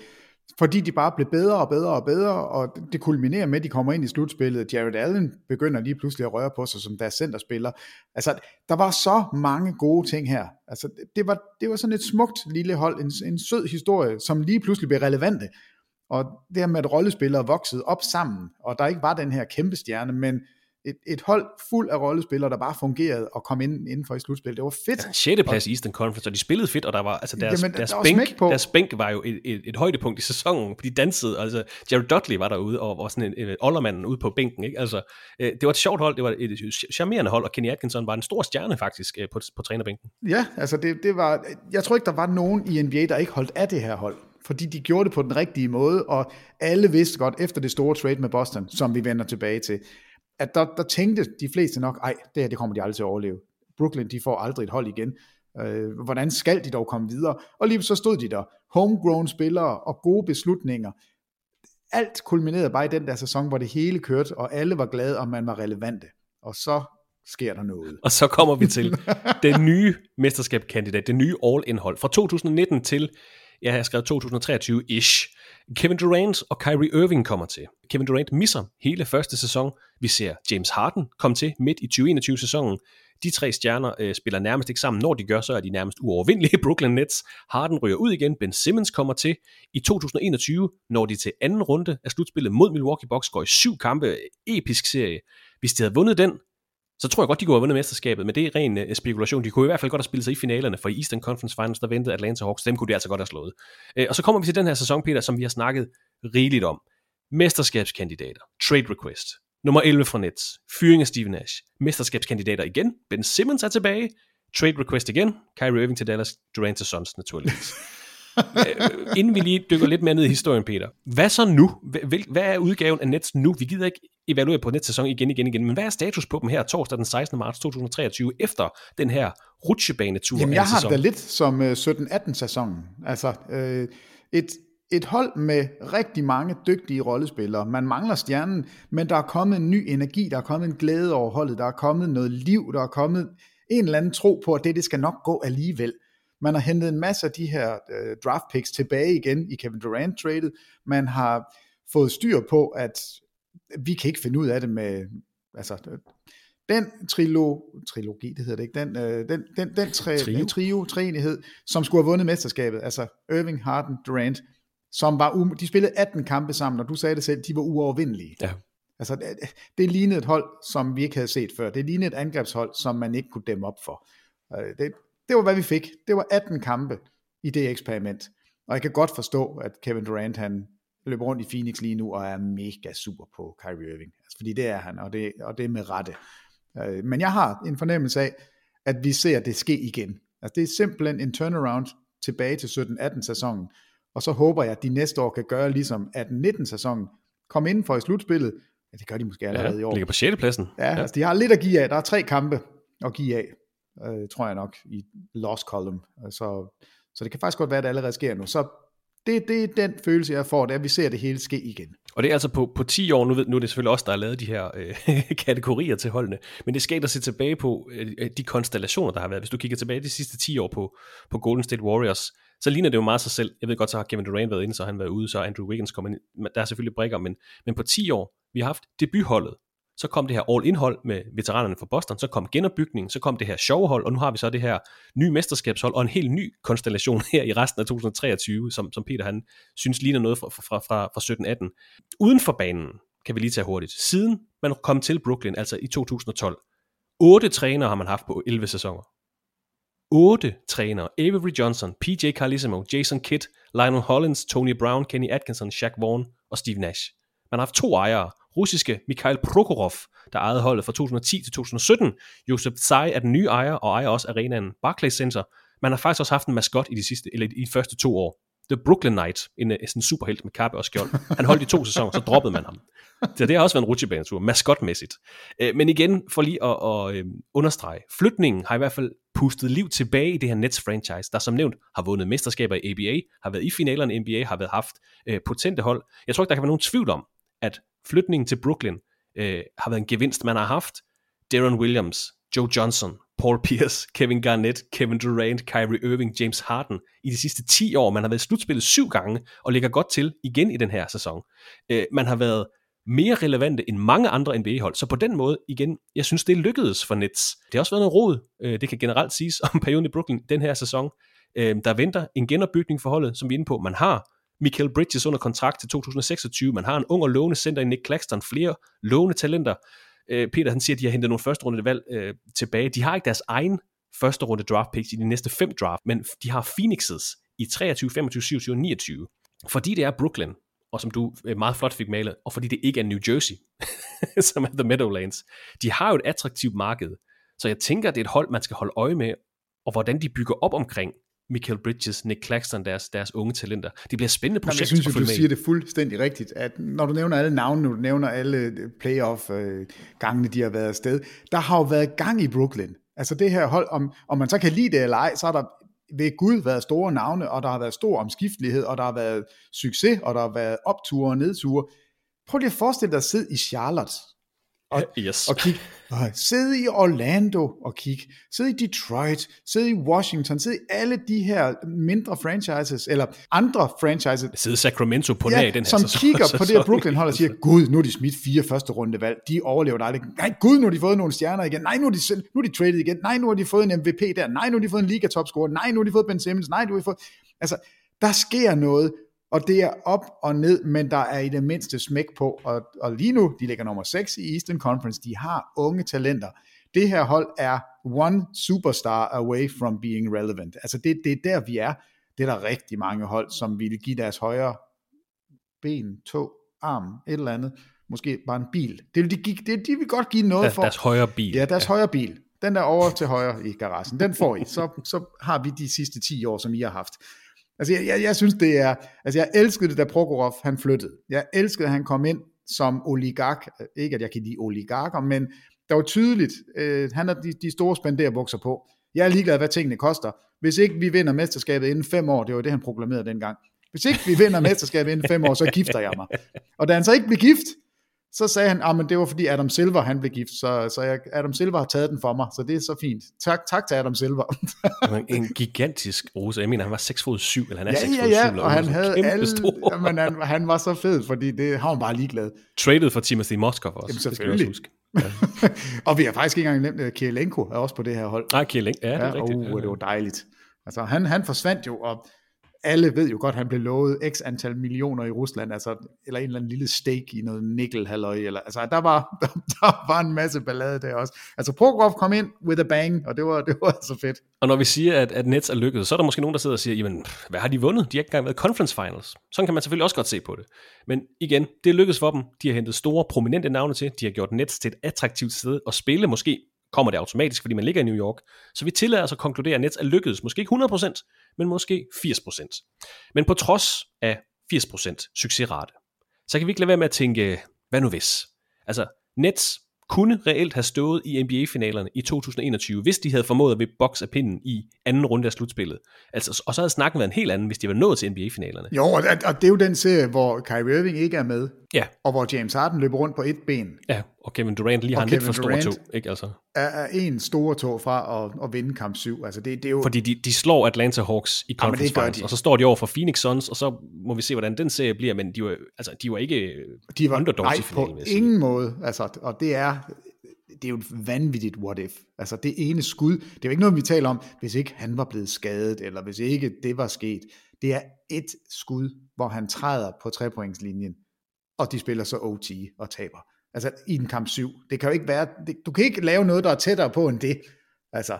fordi de bare blev bedre og bedre og bedre, og det kulminerer med, at de kommer ind i slutspillet. Jared Allen begynder lige pludselig at røre på sig som deres centerspiller. Altså, der var så mange gode ting her. Altså, det var, det var sådan et smukt lille hold, en, en sød historie, som lige pludselig blev relevante. Og det her med, at rollespillere voksede op sammen, og der ikke var den her kæmpe stjerne, men et, et hold fuld af rollespillere, der bare fungerede og kom ind indenfor i slutspillet. Det var fedt. Ja, 6. plads i Eastern Conference, og de spillede fedt, og der var, altså deres, Jamen, der- deres, der bænk, på. deres bænk var jo et, et, et højdepunkt i sæsonen, for de dansede, altså Jared Dudley var derude, og var sådan en, en oldermanden ude på bænken, ikke? Altså, øh, det var et sjovt hold, det var et charmerende hold, og Kenny Atkinson var en stor stjerne faktisk øh, på, på trænerbænken. Ja, altså det, det var, jeg tror ikke, der var nogen i NBA, der ikke holdt af det her hold, fordi de gjorde det på den rigtige måde, og alle vidste godt, efter det store trade med Boston, som vi vender tilbage til, at der, der tænkte de fleste nok, ej, det her det kommer de aldrig til at overleve. Brooklyn, de får aldrig et hold igen. Øh, hvordan skal de dog komme videre? Og lige så stod de der, homegrown spillere og gode beslutninger. Alt kulminerede bare i den der sæson, hvor det hele kørte, og alle var glade, og man var relevante. Og så sker der noget. Og så kommer vi til den nye mesterskabskandidat, det nye all-indhold. Fra 2019 til, ja, jeg har skrevet 2023-ish. Kevin Durant og Kyrie Irving kommer til. Kevin Durant misser hele første sæson. Vi ser James Harden komme til midt i 2021-sæsonen. De tre stjerner øh, spiller nærmest ikke sammen. Når de gør, så er de nærmest uovervindelige Brooklyn Nets. Harden ryger ud igen. Ben Simmons kommer til. I 2021 når de til anden runde af slutspillet mod Milwaukee Bucks. Går i syv kampe. Episk serie. Hvis de havde vundet den, så tror jeg godt, de kunne have vundet mesterskabet, men det er ren uh, spekulation. De kunne i hvert fald godt have spillet sig i finalerne, for i Eastern Conference Finals, der ventede Atlanta Hawks, dem kunne de altså godt have slået. Uh, og så kommer vi til den her sæson, Peter, som vi har snakket rigeligt om. Mesterskabskandidater, trade request, nummer 11 fra Nets, fyring af Steve Nash, mesterskabskandidater igen, Ben Simmons er tilbage, trade request igen, Kyrie Irving til Dallas, Durant til Suns naturligvis. Øh, Inden vi lige dykker lidt mere ned i historien, Peter. Hvad så nu? Hvad er udgaven af Nets nu? Vi gider ikke evaluere på Nets sæson igen, igen, igen, men hvad er status på dem her torsdag den 16. marts 2023, efter den her rutsjebanetur Jamen, jeg har det lidt som øh, 17-18 sæsonen. Altså, øh, et, et hold med rigtig mange dygtige rollespillere. Man mangler stjernen, men der er kommet en ny energi, der er kommet en glæde over holdet, der er kommet noget liv, der er kommet en eller anden tro på, at det, det skal nok gå alligevel. Man har hentet en masse af de her øh, draft picks tilbage igen i Kevin Durant traded. Man har fået styr på, at vi kan ikke finde ud af det med, altså, den trilo, trilogi, det hedder det ikke, den, øh, den, den, den, tre, Trio. trio. treenighed, som skulle have vundet mesterskabet, altså Irving, Harden, Durant, som var, um, de spillede 18 kampe sammen, og du sagde det selv, de var uovervindelige. Ja. Altså, det, det lignede et hold, som vi ikke havde set før. Det lignede et angrebshold, som man ikke kunne dæmme op for. Øh, Det, det var, hvad vi fik. Det var 18 kampe i det eksperiment. Og jeg kan godt forstå, at Kevin Durant, han løber rundt i Phoenix lige nu, og er mega super på Kyrie Irving. Altså, fordi det er han, og det, og det er med rette. Øh, Men jeg har en fornemmelse af, at vi ser det ske igen. Altså, det er simpelthen en turnaround tilbage til 17-18 sæsonen. Og så håber jeg, at de næste år kan gøre ligesom 18-19 sæsonen. Komme inden for i slutspillet. Ja, det gør de måske allerede i Ja, år. ligger på 6. pladsen. Ja, ja, altså de har lidt at give af. Der er tre kampe at give af, øh, tror jeg nok, i lost column. Øh, Så, så det kan faktisk godt være, at det allerede sker nu. Så det, det er den følelse, jeg får, det er, vi ser det hele ske igen. Og det er altså på, på 10 år, nu, ved, nu er det selvfølgelig også der har lavet de her øh, kategorier til holdene, men det skal der se tilbage på øh, de konstellationer, der har været. Hvis du kigger tilbage de sidste 10 år på, på Golden State Warriors, så ligner det jo meget sig selv. Jeg ved godt, så har Kevin Durant været inde, så har han været ude, så er Andrew Wiggins kommet ind. Der er selvfølgelig brækker, men, men på 10 år, vi har haft debutholdet, så kom det her all-indhold med veteranerne fra Boston, så kom genopbygningen, så kom det her showhold, og nu har vi så det her nye mesterskabshold, og en helt ny konstellation her i resten af 2023, som, som Peter han synes ligner noget fra, fra, fra, fra 17-18. Uden for banen, kan vi lige tage hurtigt, siden man kom til Brooklyn, altså i 2012, otte trænere har man haft på 11 sæsoner. Otte trænere. Avery Johnson, PJ Carlissimo, Jason Kidd, Lionel Hollins, Tony Brown, Kenny Atkinson, Shaq Vaughn og Steve Nash. Man har haft to ejere. Russiske Mikhail Prokhorov, der ejede holdet fra 2010 til 2017. Josef Tsai er den nye ejer, og ejer også arenaen Barclays Center. Man har faktisk også haft en maskot i de, sidste, eller i de første to år. The Brooklyn Knight, en, øh, en sådan superhelt med kappe og skjold. Han holdt i to sæsoner, så droppede man ham. Så det har også været en rutsjebanetur, maskotmæssigt. Øh, men igen, for lige at, at, øh, understrege, flytningen har i hvert fald pustet liv tilbage i det her Nets franchise, der som nævnt har vundet mesterskaber i ABA, har været i finalerne i NBA, har været haft potente hold. Jeg tror ikke, der kan være nogen tvivl om, at flytningen til Brooklyn øh, har været en gevinst, man har haft. Darren Williams, Joe Johnson, Paul Pierce, Kevin Garnett, Kevin Durant, Kyrie Irving, James Harden i de sidste 10 år. Man har været i slutspillet syv gange og ligger godt til igen i den her sæson. Øh, man har været mere relevante end mange andre NBA-hold. Så på den måde, igen, jeg synes, det lykkedes for Nets. Det har også været noget rod. Øh, det kan generelt siges om perioden i Brooklyn den her sæson. Øh, der venter en genopbygning for holdet, som vi er inde på. Man har Michael Bridges under kontrakt til 2026. Man har en ung og lovende center i Nick Claxton. Flere lovende talenter. Øh, Peter han siger, at de har hentet nogle første runde valg øh, tilbage. De har ikke deres egen første runde draft picks i de næste fem draft, men de har Phoenixes i 23, 25, 27 og 29. Fordi det er Brooklyn, og som du øh, meget flot fik malet, og fordi det ikke er New Jersey, som er The Meadowlands. De har jo et attraktivt marked, så jeg tænker, det er et hold, man skal holde øje med, og hvordan de bygger op omkring Michael Bridges, Nick Claxton, deres, deres unge talenter. Det bliver spændende projekt Jamen, jeg synes, at du siger det fuldstændig rigtigt, at når du nævner alle navne, når du nævner alle playoff-gangene, de har været afsted, der har jo været gang i Brooklyn. Altså det her hold, om, om man så kan lide det eller ej, så har der ved Gud været store navne, og der har været stor omskiftelighed, og der har været succes, og der har været opture og nedture. Prøv lige at forestille dig at sidde i Charlotte, og, yes. og kigge, og sidde i Orlando og kigge, sidde i Detroit, sidde i Washington, sidde i alle de her mindre franchises, eller andre franchises. Sidde i Sacramento på ja, nær den her som sæson, kigger sæson. på det her Brooklyn hold og siger, gud, nu er de smidt fire første runde valg, de overlever aldrig. Nej, gud, nu har de fået nogle stjerner igen. Nej, nu er de, selv, nu er de traded igen. Nej, nu har de fået en MVP der. Nej, nu har de fået en liga topscorer. Nej, nu har de fået Ben Simmons. Nej, nu har de fået... Altså, der sker noget, og det er op og ned, men der er i det mindste smæk på, og, og lige nu, de ligger nummer 6 i Eastern Conference, de har unge talenter. Det her hold er one superstar away from being relevant. Altså det, det er der, vi er. Det er der rigtig mange hold, som vil give deres højre ben, tog, arm, et eller andet, måske bare en bil. Det vil de, give, det, de vil godt give noget Der, for. deres højre bil. Ja, deres ja. højre bil. Den der over til højre i garagen, den får I. Så, så har vi de sidste 10 år, som I har haft. Altså, jeg, jeg, jeg synes, det er... Altså, jeg elskede det, da Prokhorov, han flyttede. Jeg elskede, at han kom ind som oligark. Ikke, at jeg kan lide oligarker, men der var tydeligt, øh, han har de, de store spenderbukser på. Jeg er ligeglad, hvad tingene koster. Hvis ikke vi vinder mesterskabet inden fem år, det var det, han proklamerede dengang. Hvis ikke vi vinder mesterskabet inden fem år, så gifter jeg mig. Og da han så ikke blev gift, så sagde han, at det var fordi Adam Silver han blev gift, så, så jeg, Adam Silver har taget den for mig, så det er så fint. Tak, tak til Adam Silver. en gigantisk rose. Jeg mener, han var 6 fod 7, eller han er ja, 6 ja, fod 7. ja, og han havde alle, jamen, han, han var så fed, fordi det har han bare ligeglad. Traded for Timothy Moskov også. Jamen selvfølgelig. Det skal vi også huske. Ja. og vi har faktisk ikke engang nemt, at Kielenko er også på det her hold. Nej, Kielenko, ja, det er ja, rigtigt. Uh, det var dejligt. Altså, han, han forsvandt jo, og alle ved jo godt, at han blev lovet x antal millioner i Rusland, altså, eller en eller anden lille stake i noget nikkelhalløj, eller, altså, der var, der, der var en masse ballade der også. Altså, Prokhorov kom ind with a bang, og det var, det var så fedt. Og når vi siger, at, at Nets er lykkedes, så er der måske nogen, der sidder og siger, jamen, hvad har de vundet? De har ikke engang været conference finals. Sådan kan man selvfølgelig også godt se på det. Men igen, det er lykkedes for dem. De har hentet store, prominente navne til. De har gjort Nets til et attraktivt sted at spille. Måske kommer det automatisk, fordi man ligger i New York. Så vi tillader os at konkludere, at Nets er lykkedes. Måske ikke 100%, men måske 80%. Men på trods af 80% succesrate, så kan vi ikke lade være med at tænke, hvad nu hvis? Altså, Nets kunne reelt have stået i NBA-finalerne i 2021, hvis de havde formået at vippe boks af pinden i anden runde af slutspillet. Altså, og så havde snakken været en helt anden, hvis de var nået til NBA-finalerne. Jo, og, og det er jo den serie, hvor Kyrie Irving ikke er med, ja. og hvor James Harden løber rundt på et ben. Ja, og Kevin Durant lige har en lidt for stor tog, ikke altså? Er, er en stor tog fra at, at vinde kamp 7. Altså det, det er jo... Fordi de, de slår Atlanta Hawks i conference ja, finals, og så står de over for Phoenix Suns, og så må vi se, hvordan den serie bliver, men de var, altså, de var ikke de var, underdogs nej, i finalen. på ingen måde, altså, og det er, det er jo et vanvittigt what if. Altså det ene skud, det er jo ikke noget, vi taler om, hvis ikke han var blevet skadet, eller hvis ikke det var sket. Det er et skud, hvor han træder på trepointslinjen, og de spiller så OT og taber. Altså i en kamp 7. Det kan jo ikke være, det, du kan ikke lave noget, der er tættere på end det. Altså,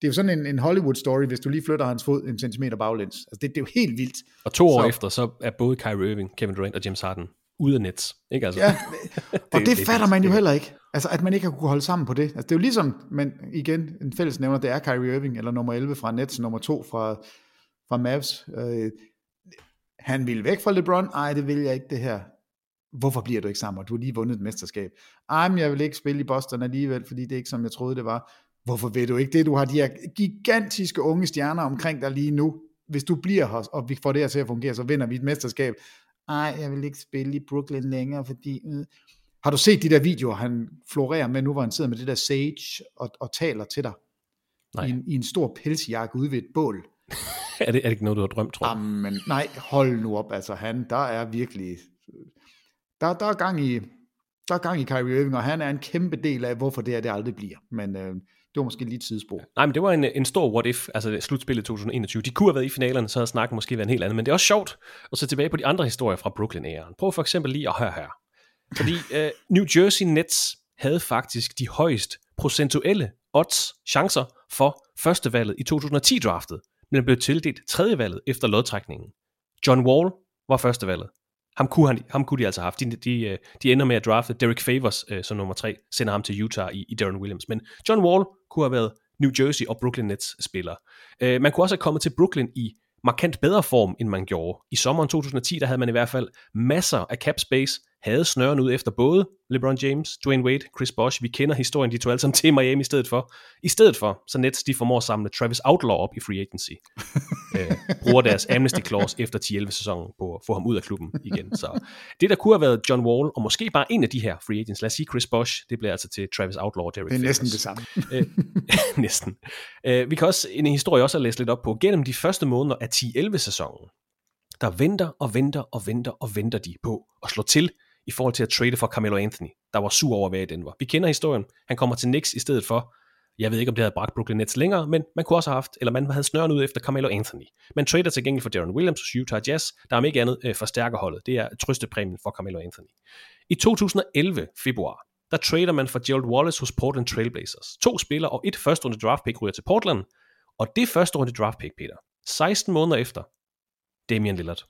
det er jo sådan en, en Hollywood-story, hvis du lige flytter hans fod en centimeter baglæns. Altså det, det er jo helt vildt. Og to år så, efter, så er både Kyrie Irving, Kevin Durant og James Harden ude af Nets. Ikke altså? Ja, og det, det fatter man jo heller ikke. Altså, at man ikke har kunne holde sammen på det. Altså, det er jo ligesom, men igen, en fælles nævner, det er Kyrie Irving, eller nummer 11 fra Nets, nummer 2 fra, fra Mavs. Øh, Han ville væk fra LeBron. Ej, det vil jeg ikke, det her. Hvorfor bliver du ikke sammen? Du har lige vundet et mesterskab. Ej, men jeg vil ikke spille i Boston alligevel, fordi det er ikke, som jeg troede, det var. Hvorfor ved du ikke det? Du har de her gigantiske unge stjerner omkring dig lige nu. Hvis du bliver her, og vi får det her til at fungere, så vinder vi et mesterskab. Ej, jeg vil ikke spille i Brooklyn længere, fordi... Øh. Har du set de der videoer, han florerer med nu, hvor han sidder med det der sage og, og taler til dig? Nej. I, en, I en stor pelsjakke ude ved et bål. er, det, er det ikke noget, du har drømt, tror jeg? Jamen, nej, hold nu op. Altså, han, der er virkelig... Der, der er gang i... Der er gang i Kyrie Irving, og han er en kæmpe del af, hvorfor det er, det aldrig bliver. Men øh, det var måske lige et sidespor. Nej, men det var en, en stor what if, altså slutspillet 2021. De kunne have været i finalerne, så havde snakken måske været en helt anden. Men det er også sjovt at se tilbage på de andre historier fra Brooklyn-æren. Prøv for eksempel lige at høre her. Fordi øh, New Jersey Nets havde faktisk de højst procentuelle odds, chancer for førstevalget i 2010-draftet, men blev tildelt tredjevalget efter lodtrækningen. John Wall var førstevalget. Ham kunne, han, ham kunne de altså have haft. De, de, øh, de ender med at drafte Derek Favors øh, som nummer tre, sender ham til Utah i, i Darren Williams. Men John Wall kunne have været New Jersey og Brooklyn Nets spiller. Øh, man kunne også have kommet til Brooklyn i markant bedre form, end man gjorde. I sommeren 2010, der havde man i hvert fald masser af cap space, havde snøren ud efter både LeBron James, Dwayne Wade, Chris Bosh. Vi kender historien, de tog alle sammen til Miami i stedet for. I stedet for, så Nets de formår at samle Travis Outlaw op i free agency. øh, bruger deres amnesty clause efter 10-11 sæsonen på at få ham ud af klubben igen. Så det, der kunne have været John Wall, og måske bare en af de her free agents, lad os sige Chris Bosh, det bliver altså til Travis Outlaw og Derek Det er Favors. næsten det samme. øh, næsten. Øh, vi kan også en historie også at læse lidt op på. Gennem de første måneder af 10-11 sæsonen, der venter og venter og venter og venter de på at slå til i forhold til at trade for Carmelo Anthony, der var sur over at være i Denver. Vi kender historien. Han kommer til Knicks i stedet for. Jeg ved ikke, om det havde bragt Brooklyn Nets længere, men man kunne også have haft, eller man havde snøren ud efter Carmelo Anthony. Man trader til gengæld for Darren Williams hos Utah Jazz, der om ikke andet øh, forstærker holdet. Det er trøstepræmien for Carmelo Anthony. I 2011 februar, der trader man for Gerald Wallace hos Portland Trailblazers. To spillere og et første runde draft pick ryger til Portland, og det første runde draft pick, Peter, 16 måneder efter, Damian Lillard.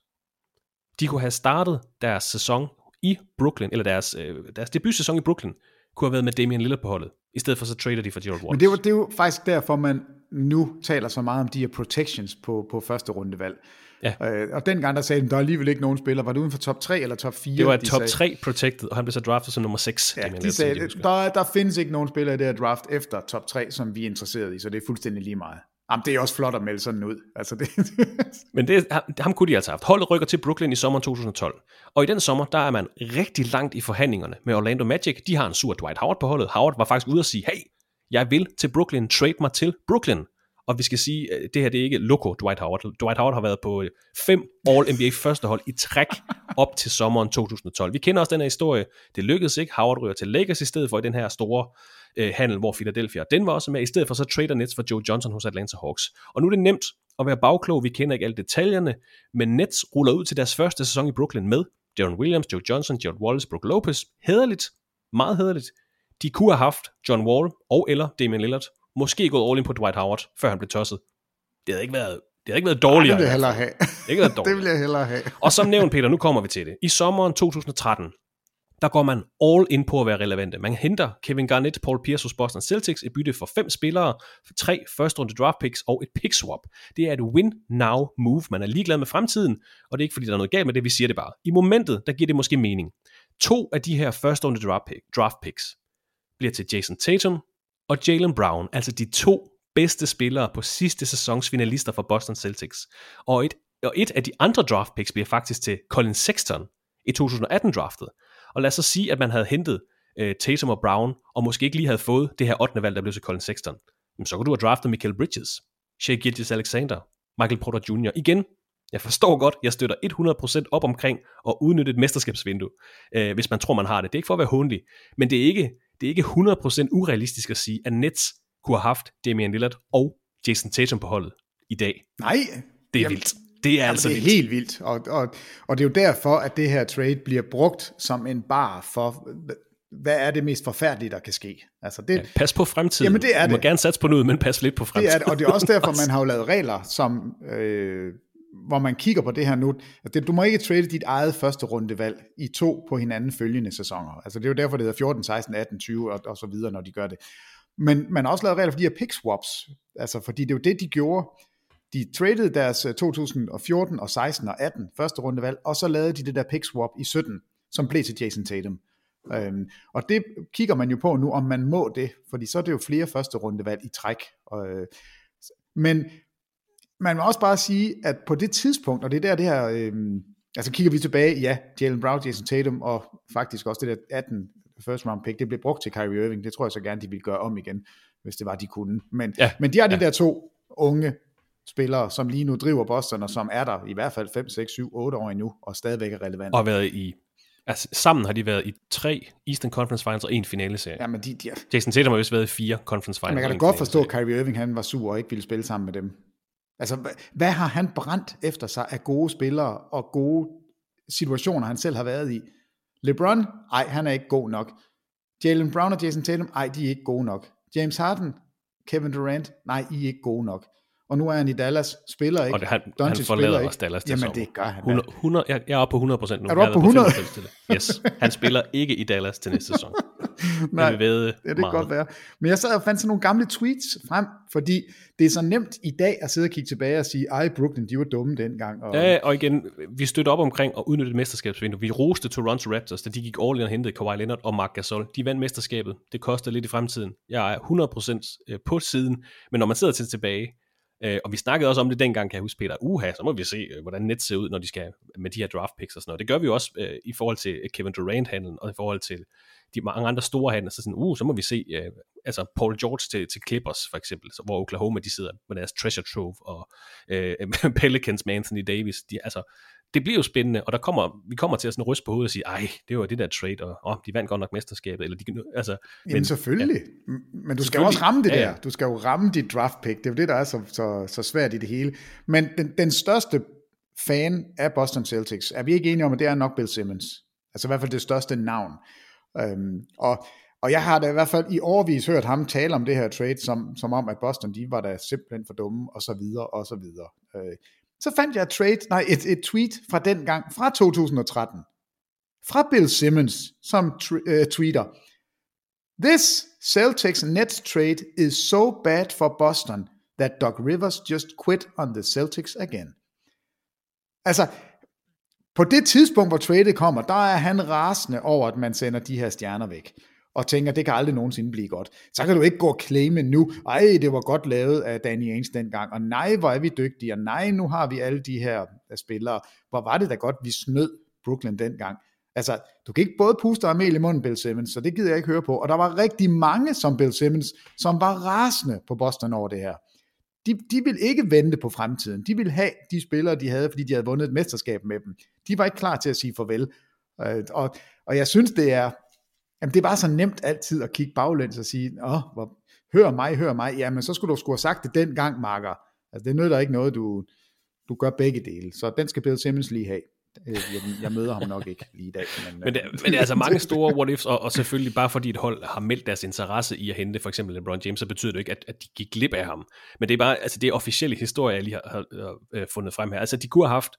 De kunne have startet deres sæson i Brooklyn, eller deres, øh, deres debutsæson i Brooklyn, kunne have været med Damian Lillard på holdet. I stedet for så trader de for Gerald Wallace. Men det, var, det er jo faktisk derfor, man nu taler så meget om de her protections på, på første rundevalg. Ja. Øh, og dengang der sagde de, der er alligevel ikke nogen spiller. Var det uden for top 3 eller top 4? Det var de top sagde. 3 protected, og han blev så draftet som nummer 6. Ja, Damian de Lillard, sagde, der, der findes ikke nogen spillere i det her draft efter top 3, som vi er interesseret i, så det er fuldstændig lige meget. Jamen, det er også flot at melde sådan ud. Altså, det, Men det, ham, ham kunne de altså have haft. Holdet rykker til Brooklyn i sommeren 2012. Og i den sommer, der er man rigtig langt i forhandlingerne med Orlando Magic. De har en sur Dwight Howard på holdet. Howard var faktisk ude og sige, hey, jeg vil til Brooklyn, trade mig til Brooklyn. Og vi skal sige, at det her det er ikke loco Dwight Howard. Dwight Howard har været på øh, fem All-NBA første hold i træk op til sommeren 2012. Vi kender også den her historie. Det lykkedes ikke. Howard ryger til Lakers i stedet for i den her store øh, handel, hvor Philadelphia og den var også med. I stedet for så trader Nets for Joe Johnson hos Atlanta Hawks. Og nu er det nemt at være bagklog. Vi kender ikke alle detaljerne, men Nets ruller ud til deres første sæson i Brooklyn med Darren Williams, Joe Johnson, Gerald Wallace, Brook Lopez. Hederligt. Meget hederligt. De kunne have haft John Wall og eller Damian Lillard. Måske gået all in på Dwight Howard, før han blev tosset. Det havde ikke været, det havde ikke været dårligere. det vil jeg i hellere have. Det ikke været det dårligere. vil jeg hellere have. Og som nævnt, Peter, nu kommer vi til det. I sommeren 2013, der går man all in på at være relevante. Man henter Kevin Garnett, Paul Pierce hos Boston Celtics i bytte for fem spillere, for tre første runde draft picks og et pick swap. Det er et win-now move. Man er ligeglad med fremtiden, og det er ikke fordi, der er noget galt med det, vi siger det bare. I momentet, der giver det måske mening. To af de her første runde draft, pick, draft picks bliver til Jason Tatum og Jalen Brown, altså de to bedste spillere på sidste sæsons finalister for Boston Celtics. Og et, og et af de andre draft picks bliver faktisk til Colin Sexton i 2018-draftet. Og lad os så sige, at man havde hentet øh, Tatum og Brown, og måske ikke lige havde fået det her 8. valg, der blev til Colin Sexton. Men så kunne du have draftet Michael Bridges, Shea Gilgis Alexander, Michael Porter Jr. Igen, jeg forstår godt, jeg støtter 100% op omkring at udnytte et mesterskabsvindue, øh, hvis man tror, man har det. Det er ikke for at være hundelig, men det er ikke, det er ikke 100% urealistisk at sige, at Nets kunne have haft Damian Lillard og Jason Tatum på holdet i dag. Nej. Det er Jamen, vildt. Det er Jamen, altså det er vildt. helt vildt. Og, og, og det er jo derfor, at det her trade bliver brugt som en bar for, hvad er det mest forfærdelige, der kan ske. Altså det, Ja, pas på fremtiden. Jamen, det er du må det. gerne satse på noget, men pas lidt på Det fremtiden. er det, og det er også derfor, man har jo lavet regler, som, øh, hvor man kigger på det her nu. At det, du må ikke trade dit eget første rundevalg i to på hinanden følgende sæsoner. Altså det er jo derfor, det hedder 14, 16, 18, 20 og, og så videre, når de gør det. Men man har også lavet regler for de her pick swaps, altså fordi det er jo det, de gjorde de traded deres øh, 2014 og 16 og 18 første rundevalg, og så lavede de det der pick swap i 17, som blev til Jason Tatum. Øhm, og det kigger man jo på nu, om man må det, fordi så er det jo flere første rundevalg i træk. Og, øh, men man må også bare sige, at på det tidspunkt, og det er der det her, øh, altså kigger vi tilbage, ja, Jalen Brown, Jason Tatum, og faktisk også det der 18 first round pick, det blev brugt til Kyrie Irving, det tror jeg så gerne, de ville gøre om igen, hvis det var, de kunne. Men, ja. men de er de ja. der to unge spillere, som lige nu driver Boston, og som er der i hvert fald 5, 6, 7, 8 år endnu, og stadigvæk er relevant. Og været i Altså, sammen har de været i tre Eastern Conference Finals og en finaleserie. Ja, men de, de... Jason Tatum har vist været i fire Conference Finals. Men jeg kan da godt forstå, at Kyrie Irving han var sur og ikke ville spille sammen med dem. Altså, hvad, hvad har han brændt efter sig af gode spillere og gode situationer, han selv har været i? LeBron? Ej, han er ikke god nok. Jalen Brown og Jason Tatum? Ej, de er ikke gode nok. James Harden? Kevin Durant? Nej, I er ikke gode nok og nu er han i Dallas, spiller ikke. Og det, han, han forlader også Dallas til Jamen sommer. det gør han. 100, 100, jeg, jeg er oppe på 100 procent nu. Er du oppe på 100? På yes, han spiller ikke i Dallas til næste sæson. Nej, det vil det kan godt være. Men jeg sad og fandt sådan nogle gamle tweets frem, fordi det er så nemt i dag at sidde og kigge tilbage og sige, ej Brooklyn, de var dumme dengang. Og... Ja, og igen, vi støtter op omkring at udnytte et mesterskabsvindue. Vi roste Toronto Raptors, da de gik all in og hentede Kawhi Leonard og Marc Gasol. De vandt mesterskabet. Det koster lidt i fremtiden. Jeg er 100% på siden, men når man sidder til tilbage, Øh, og vi snakkede også om det dengang, kan jeg huske, Peter, uha, så må vi se, øh, hvordan net ser ud, når de skal med de her draft picks og sådan noget. Det gør vi også øh, i forhold til øh, Kevin Durant-handlen, og i forhold til de mange andre store handler, så sådan, uh, så må vi se, øh, altså Paul George til, til Clippers for eksempel, så, hvor Oklahoma de sidder med deres treasure trove, og øh, Pelicans med Anthony Davis, de, altså, det bliver jo spændende, og der kommer, vi kommer til at sådan ryste på hovedet og sige, ej, det var det der trade, og oh, de vandt godt nok mesterskabet, eller de, altså, Jamen selvfølgelig, ja. men du skal jo også ramme det ja, ja. der, du skal jo ramme dit draft pick, det er jo det, der er så, så, så svært i det hele, men den, den største fan af Boston Celtics, er vi ikke enige om, at det er nok Bill Simmons, altså i hvert fald det største navn, øhm, og og jeg har da i hvert fald i årvis hørt ham tale om det her trade, som, som om, at Boston, de var da simpelthen for dumme, og så videre, og så videre. Øh, så fandt jeg et, trade, nej, et, et tweet fra den gang, fra 2013, fra Bill Simmons, som uh, tweeter, This Celtics Nets trade is so bad for Boston, that Doc Rivers just quit on the Celtics again. Altså, på det tidspunkt, hvor tradet kommer, der er han rasende over, at man sender de her stjerner væk og tænker, det kan aldrig nogensinde blive godt. Så kan du ikke gå og claime nu, ej, det var godt lavet af Danny Ainge dengang, og nej, hvor er vi dygtige, og nej, nu har vi alle de her øh, spillere. Hvor var det da godt, vi snød Brooklyn dengang. Altså, du kan ikke både puste og mel i munden, Bill Simmons, så det gider jeg ikke høre på. Og der var rigtig mange som Bill Simmons, som var rasende på Boston over det her. De, de vil ikke vente på fremtiden. De vil have de spillere, de havde, fordi de havde vundet et mesterskab med dem. De var ikke klar til at sige farvel. Øh, og, og jeg synes, det er, Jamen, det er bare så nemt altid at kigge baglæns og sige, åh, hvor, hør mig, hør mig. Jamen, så skulle du skulle have sagt det dengang, Marker. Altså, det nytter ikke noget, du, du gør begge dele. Så den skal Bill Simmons lige have. Øh, jeg, jeg møder ham nok ikke lige i dag. Men, men, det, men det er altså mange store what ifs, og, og selvfølgelig bare fordi et hold har meldt deres interesse i at hente for eksempel LeBron James, så betyder det ikke, at, at de gik glip af ham. Men det er bare, altså det er officielle historie, jeg lige har, har, har øh, fundet frem her. Altså de kunne have haft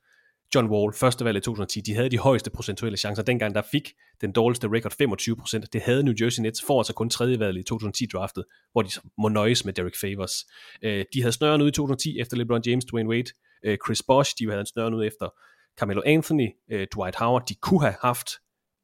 John Wall, første valg i 2010, de havde de højeste procentuelle chancer. Dengang der fik den dårligste record 25%. Det havde New Jersey Nets, for altså kun tredje valg i 2010 draftet, hvor de må nøjes med Derek Favors. Øh, de havde snøren ud i 2010 efter LeBron James, Dwayne Wade, øh, Chris Bosh, de havde snøren ud efter Carmelo Anthony, øh, Dwight Howard. De kunne have haft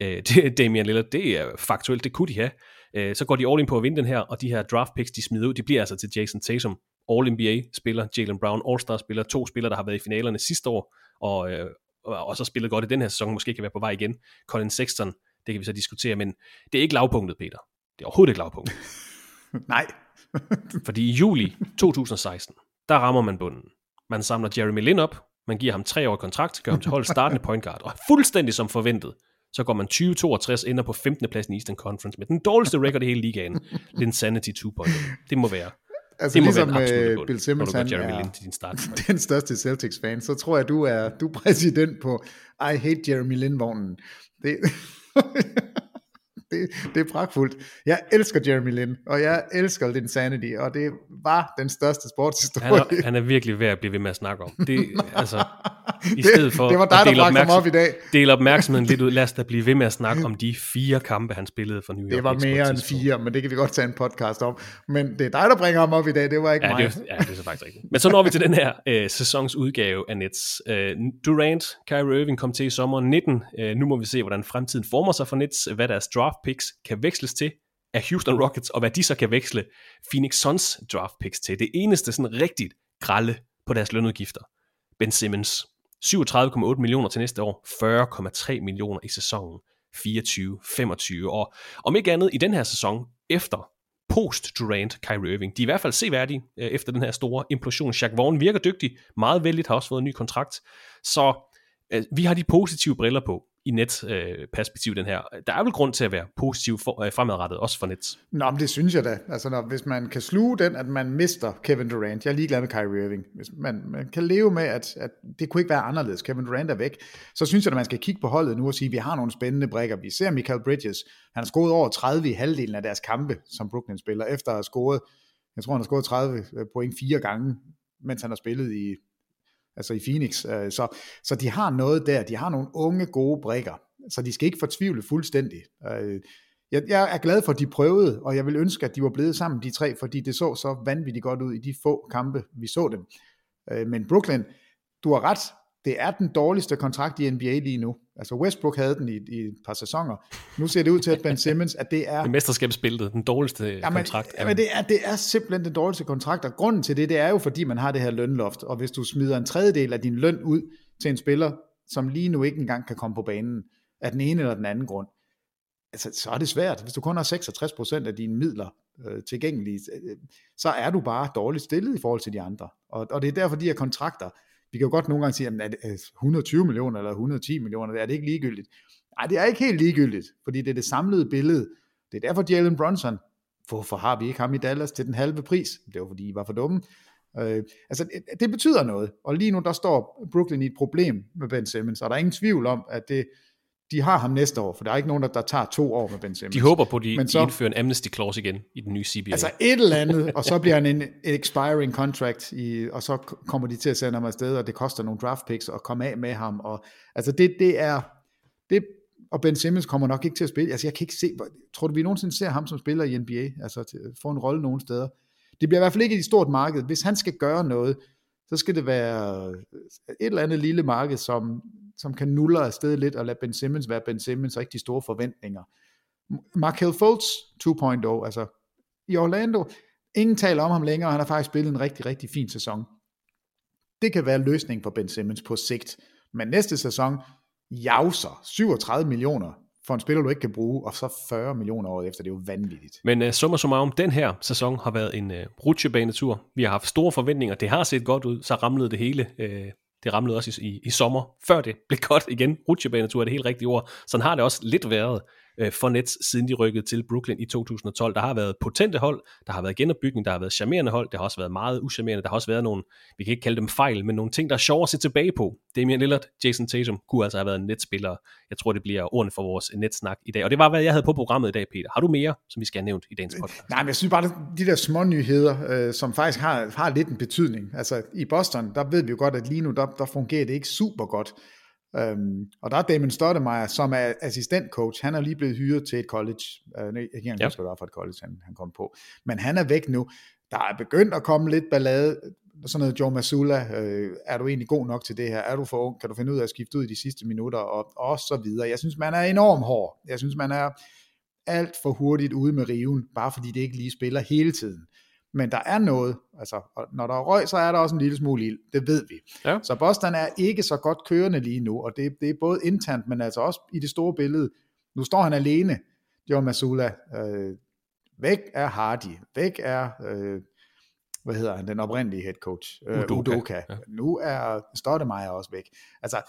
øh, Damian Lillard. Det er faktuelt, det kunne de have. Øh, så går de all in på at vinde den her, og de her draft picks, de smider ud, de bliver altså til Jason Tatum, All-NBA-spiller, Jalen Brown, All-Star-spiller, to spillere, der har været i finalerne sidste år, og, øh, og så spillet godt i den her sæson, måske kan være på vej igen. Colin Sexton, det kan vi så diskutere, men det er ikke lavpunktet, Peter. Det er overhovedet ikke lavpunktet. Nej. Fordi i juli 2016, der rammer man bunden. Man samler Jeremy Lin op, man giver ham tre år kontrakt, gør ham til hold startende point guard, og fuldstændig som forventet, så går man 20-62, ender på 15. pladsen i Eastern Conference med den dårligste record i hele ligaen, Linsanity 2.0. Det må være. Altså det ligesom uh, Bill Simmons, han er til din start. den største Celtics-fan, så tror jeg, du er, du er præsident på I hate Jeremy Lin-vognen. Det, det, det er pragtfuldt. Jeg elsker Jeremy Lin, og jeg elsker Linsanity, og det var den største sportshistorie. Han er, han er virkelig værd at blive ved med at snakke om. Det, altså, i Det- stedet for det var dig, at der dele, ham opmærksom, op i dag. dele opmærksomheden lidt ud, lad os da blive ved med at snakke om de fire kampe, han spillede for New York Det var mere end fire, men det kan vi godt tage en podcast om. Men det er dig, der bringer ham op i dag, det var ikke Ja, mig. det, er- ja, det er så faktisk rigtigt. Men så når vi til den her øh, sæsons udgave af Nets. Øh, Durant, Kyrie Irving kom til i sommeren 19. Øh, nu må vi se, hvordan fremtiden former sig for Nets, hvad deres draft picks kan veksles til af Houston Rockets, og hvad de så kan veksle Phoenix Suns draft picks til. Det eneste sådan rigtigt grælde på deres lønudgifter. Ben Simmons. 37,8 millioner til næste år, 40,3 millioner i sæsonen 24-25. Og om ikke andet i den her sæson, efter post-Durant Kyrie Irving. De er i hvert fald seværdige øh, efter den her store implosion. Shaq Vaughn virker dygtig, meget vældigt, har også fået en ny kontrakt. Så øh, vi har de positive briller på i net øh, perspektiv den her. Der er vel grund til at være positiv for, øh, fremadrettet, også for Nets. Nå, men det synes jeg da. Altså, når, hvis man kan sluge den, at man mister Kevin Durant, jeg er ligeglad med Kyrie Irving, hvis man, man kan leve med, at, at det kunne ikke være anderledes, Kevin Durant er væk, så synes jeg, at man skal kigge på holdet nu og sige, at vi har nogle spændende brækker. Vi ser Michael Bridges, han har scoret over 30 i halvdelen af deres kampe, som Brooklyn spiller, efter at have scoret, jeg tror, han har scoret 30 øh, point fire gange, mens han har spillet i, altså i Phoenix. Øh, Så, så de har noget der, de har nogle unge, gode brækker, så de skal ikke fortvivle fuldstændig. Øh, Jeg, jeg er glad for, at de prøvede, og jeg vil ønske, at de var blevet sammen, de tre, fordi det så så vanvittigt godt ud i de få kampe, vi så dem. Øh, Men Brooklyn, du har ret, det er den dårligste kontrakt i NBA lige nu. Altså Westbrook havde den i, i et par sæsoner. Nu ser det ud til, at Ben Simmons, at det er... Det mesterskabsspillet, den dårligste Jamen, kontrakt. Jamen, det, er, det er simpelthen den dårligste kontrakt, og grunden til det, det er jo, fordi man har det her lønloft, og hvis du smider en tredjedel af din løn ud til en spiller, som lige nu ikke engang kan komme på banen, af den ene eller den anden grund, altså, så er det svært. Hvis du kun har 66% af dine midler øh, tilgængelige, øh, så er du bare dårligt stillet i forhold til de andre. Og, og det er derfor, de her kontrakter, vi kan jo godt nogle gange sige, at 120 millioner eller 110 millioner, er det ikke ligegyldigt? Nej, det er ikke helt ligegyldigt, fordi det er det samlede billede. Det er derfor Jalen Brunson, hvorfor har vi ikke ham i Dallas til den halve pris? Det var fordi, I var for dumme. Øh, altså, det, det betyder noget, og lige nu der står Brooklyn i et problem med Ben Simmons, og der er ingen tvivl om, at det, de har ham næste år, for der er ikke nogen, der, der tager to år med Ben Simmons. De håber på, at de, Men de indfører en amnesty clause igen i den nye CBA. Altså et eller andet, og så bliver han en expiring contract, i, og så kommer de til at sende ham afsted, og det koster nogle draft picks at komme af med ham. Og, altså det, det er, det, og Ben Simmons kommer nok ikke til at spille. Altså jeg kan ikke se, tror du vi nogensinde ser ham som spiller i NBA, altså til, få en rolle nogen steder? Det bliver i hvert fald ikke et stort marked. Hvis han skal gøre noget, så skal det være øh, et eller andet lille marked, som, som kan nulle afsted lidt, og lade Ben Simmons være Ben Simmons, og ikke de store forventninger. Markel Fultz 2.0, altså i Orlando, ingen taler om ham længere, han har faktisk spillet en rigtig, rigtig fin sæson. Det kan være løsningen for Ben Simmons på sigt. Men næste sæson, jauser 37 millioner for en spiller, du ikke kan bruge, og så 40 millioner året efter, det er jo vanvittigt. Men uh, summa summarum, den her sæson har været en uh, rutsjebanetur. Vi har haft store forventninger. Det har set godt ud. Så ramlede det hele. Uh, det ramlede også i, i, i sommer, før det blev godt igen. Rutsjebanetur er det helt rigtige ord. Sådan har det også lidt været uh, for Nets, siden de rykkede til Brooklyn i 2012. Der har været potente hold, der har været genopbygning, der har været charmerende hold, der har også været meget uschammerende, der har også været nogle, vi kan ikke kalde dem fejl, men nogle ting, der er sjovere at se tilbage på. Damian Lillard, Jason Tatum kunne altså have været en netspiller. Jeg tror, det bliver ordene for vores netsnak i dag. Og det var, hvad jeg havde på programmet i dag, Peter. Har du mere, som vi skal have nævnt i dagens podcast? Nej, men jeg synes bare, at de der små nyheder, øh, som faktisk har, har lidt en betydning. Altså i Boston, der ved vi jo godt, at lige nu, der, der fungerer det ikke super godt. Øhm, og der er Damon Stoudemire, som er assistentcoach. Han er lige blevet hyret til et college. Øh, jeg kan ikke huske, hvad det var for et college, han, han kom på. Men han er væk nu. Der er begyndt at komme lidt ballade. Sådan noget Joe Masula. Øh, er du egentlig god nok til det her? Er du for ung? Kan du finde ud af at skifte ud i de sidste minutter? Og, og så videre. Jeg synes, man er enormt hård. Jeg synes, man er alt for hurtigt ude med riven, bare fordi det ikke lige spiller hele tiden. Men der er noget, altså når der er røg, så er der også en lille smule ild, det ved vi. Ja. Så Boston er ikke så godt kørende lige nu, og det, det er både internt, men altså også i det store billede. Nu står han alene, Joe Masula. Øh, væk er Hardy, væk er, øh, hvad hedder han, den oprindelige head coach, øh, Udoka. Udoka. Ja. Nu er Stoudemire også væk. Altså,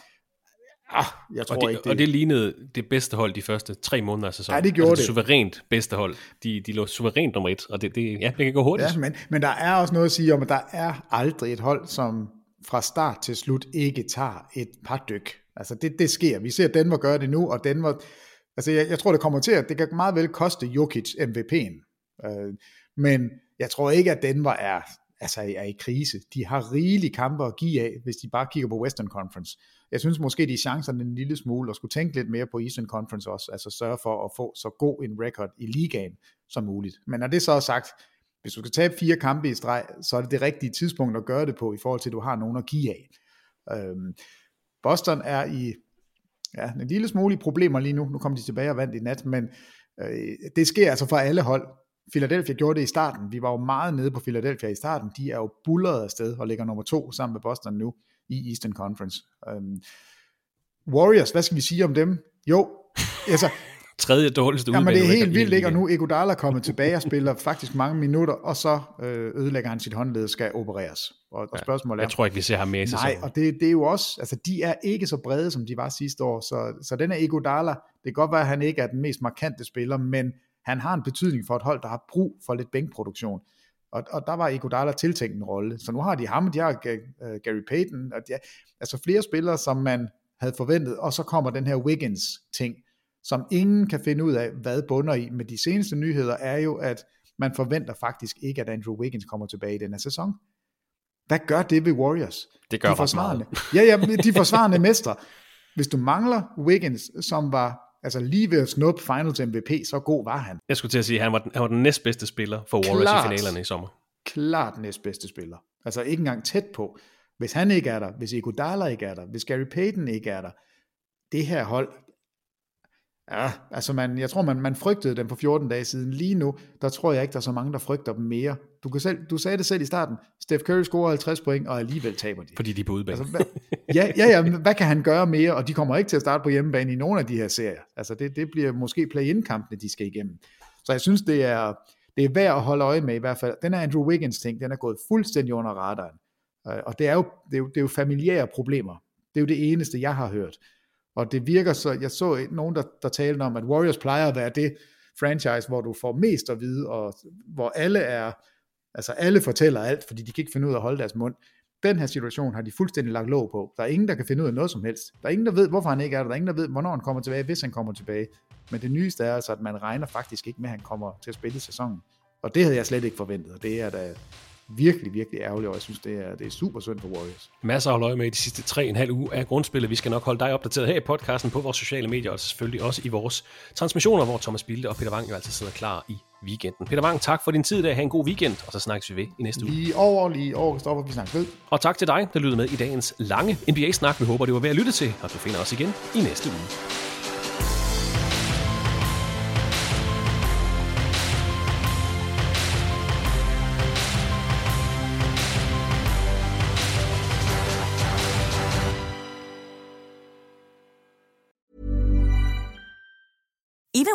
ah, jeg tror og, det, ikke, det... og det lignede det bedste hold de første tre måneder af sæsonen. Ja, det gjorde altså, det. suverænt bedste hold. De, de lå suverænt nummer et, og det, det, ja, det kan gå hurtigt. Ja, men, men der er også noget at sige om, at der er aldrig et hold, som fra start til slut ikke tager et par dyk. Altså det, det sker. Vi ser Denver gøre det nu, og Denver Altså, jeg, jeg tror, det kommer til at, det kan meget vel koste Jokic MVP'en. Øh, men jeg tror ikke, at Denver er, altså, er i krise. De har rigelige kampe at give af, hvis de bare kigger på Western Conference. Jeg synes måske, de chancerne en lille smule, og skulle tænke lidt mere på Eastern Conference også, altså sørge for at få så god en record i ligaen som muligt. Men når det så er sagt, hvis du skal tabe fire kampe i streg, så er det det rigtige tidspunkt at gøre det på, i forhold til, at du har nogen at give af. Øhm, Boston er i ja, en lille smule i problemer lige nu. Nu kommer de tilbage og vandt i nat, men øh, det sker altså for alle hold. Philadelphia gjorde det i starten. Vi var jo meget nede på Philadelphia i starten. De er jo bullerede afsted og ligger nummer to sammen med Boston nu i Eastern Conference. Um, Warriors, hvad skal vi sige om dem? Jo, altså, Tredje dårligste udvalg. Jamen det er helt vildt, ikke? Og nu Iguodala er kommet tilbage og spiller faktisk mange minutter, og så øh, ødelægger han sit håndled skal opereres. Og, og spørgsmålet er... Jeg tror ikke, vi ser ham mere i Nej, og det, det er jo også... Altså, de er ikke så brede, som de var sidste år, så, så den er Iguodala, det kan godt være, at han ikke er den mest markante spiller, men han har en betydning for et hold, der har brug for lidt bænkproduktion. Og, og der var Iguodala tiltænkt en rolle. Så nu har de ham, de har uh, Gary Payton, og de har, altså flere spillere, som man havde forventet, og så kommer den her Wiggins-ting, som ingen kan finde ud af, hvad bunder i. Men de seneste nyheder er jo, at man forventer faktisk ikke, at Andrew Wiggins kommer tilbage i denne sæson. Hvad gør det ved Warriors? Det gør de forsvarende. Ja, ja, de forsvarende mestre. Hvis du mangler Wiggins, som var altså lige ved at snuppe Finals MVP, så god var han. Jeg skulle til at sige, at han var den, han var den næstbedste spiller for Warriors klart, i finalerne i sommer. Klart næstbedste spiller. Altså ikke engang tæt på. Hvis han ikke er der, hvis Iguodala ikke er der, hvis Gary Payton ikke er der, det her hold, Ja, altså man, jeg tror, man, man frygtede dem for 14 dage siden. Lige nu, der tror jeg ikke, der er så mange, der frygter dem mere. Du, kan selv, du sagde det selv i starten. Steph Curry scorer 50 point, og alligevel taber de. Fordi de er på udebane. Altså, hvad, ja, ja, ja, hvad kan han gøre mere? Og de kommer ikke til at starte på hjemmebane i nogen af de her serier. Altså det, det bliver måske play-in-kampene, de skal igennem. Så jeg synes, det er, det er værd at holde øje med i hvert fald. Den her Andrew Wiggins ting, den er gået fuldstændig under radaren. Øh, og det er, jo, det, er jo, det er jo familiære problemer. Det er jo det eneste, jeg har hørt. Og det virker så, jeg så nogen, der, der talte om, at Warriors plejer at være det franchise, hvor du får mest at vide, og hvor alle er, altså alle fortæller alt, fordi de kan ikke finde ud af at holde deres mund. Den her situation har de fuldstændig lagt låg på. Der er ingen, der kan finde ud af noget som helst. Der er ingen, der ved, hvorfor han ikke er der. Der er ingen, der ved, hvornår han kommer tilbage, hvis han kommer tilbage. Men det nyeste er altså, at man regner faktisk ikke med, at han kommer til at spille i sæsonen. Og det havde jeg slet ikke forventet, og det er da virkelig, virkelig ærgerligt, og jeg synes, det er, det er super synd for Warriors. Masser af løg med i de sidste tre en halv uge af grundspillet. Vi skal nok holde dig opdateret her i podcasten på vores sociale medier, og selvfølgelig også i vores transmissioner, hvor Thomas Bilde og Peter Wang jo altid sidder klar i weekenden. Peter Wang, tak for din tid i dag. Ha' en god weekend, og så snakkes vi ved i næste uge. Lige over, lige over, stopper vi snakkes ved. Og tak til dig, der lyttede med i dagens lange NBA-snak. Vi håber, det var værd at lytte til, og du finder os igen i næste uge.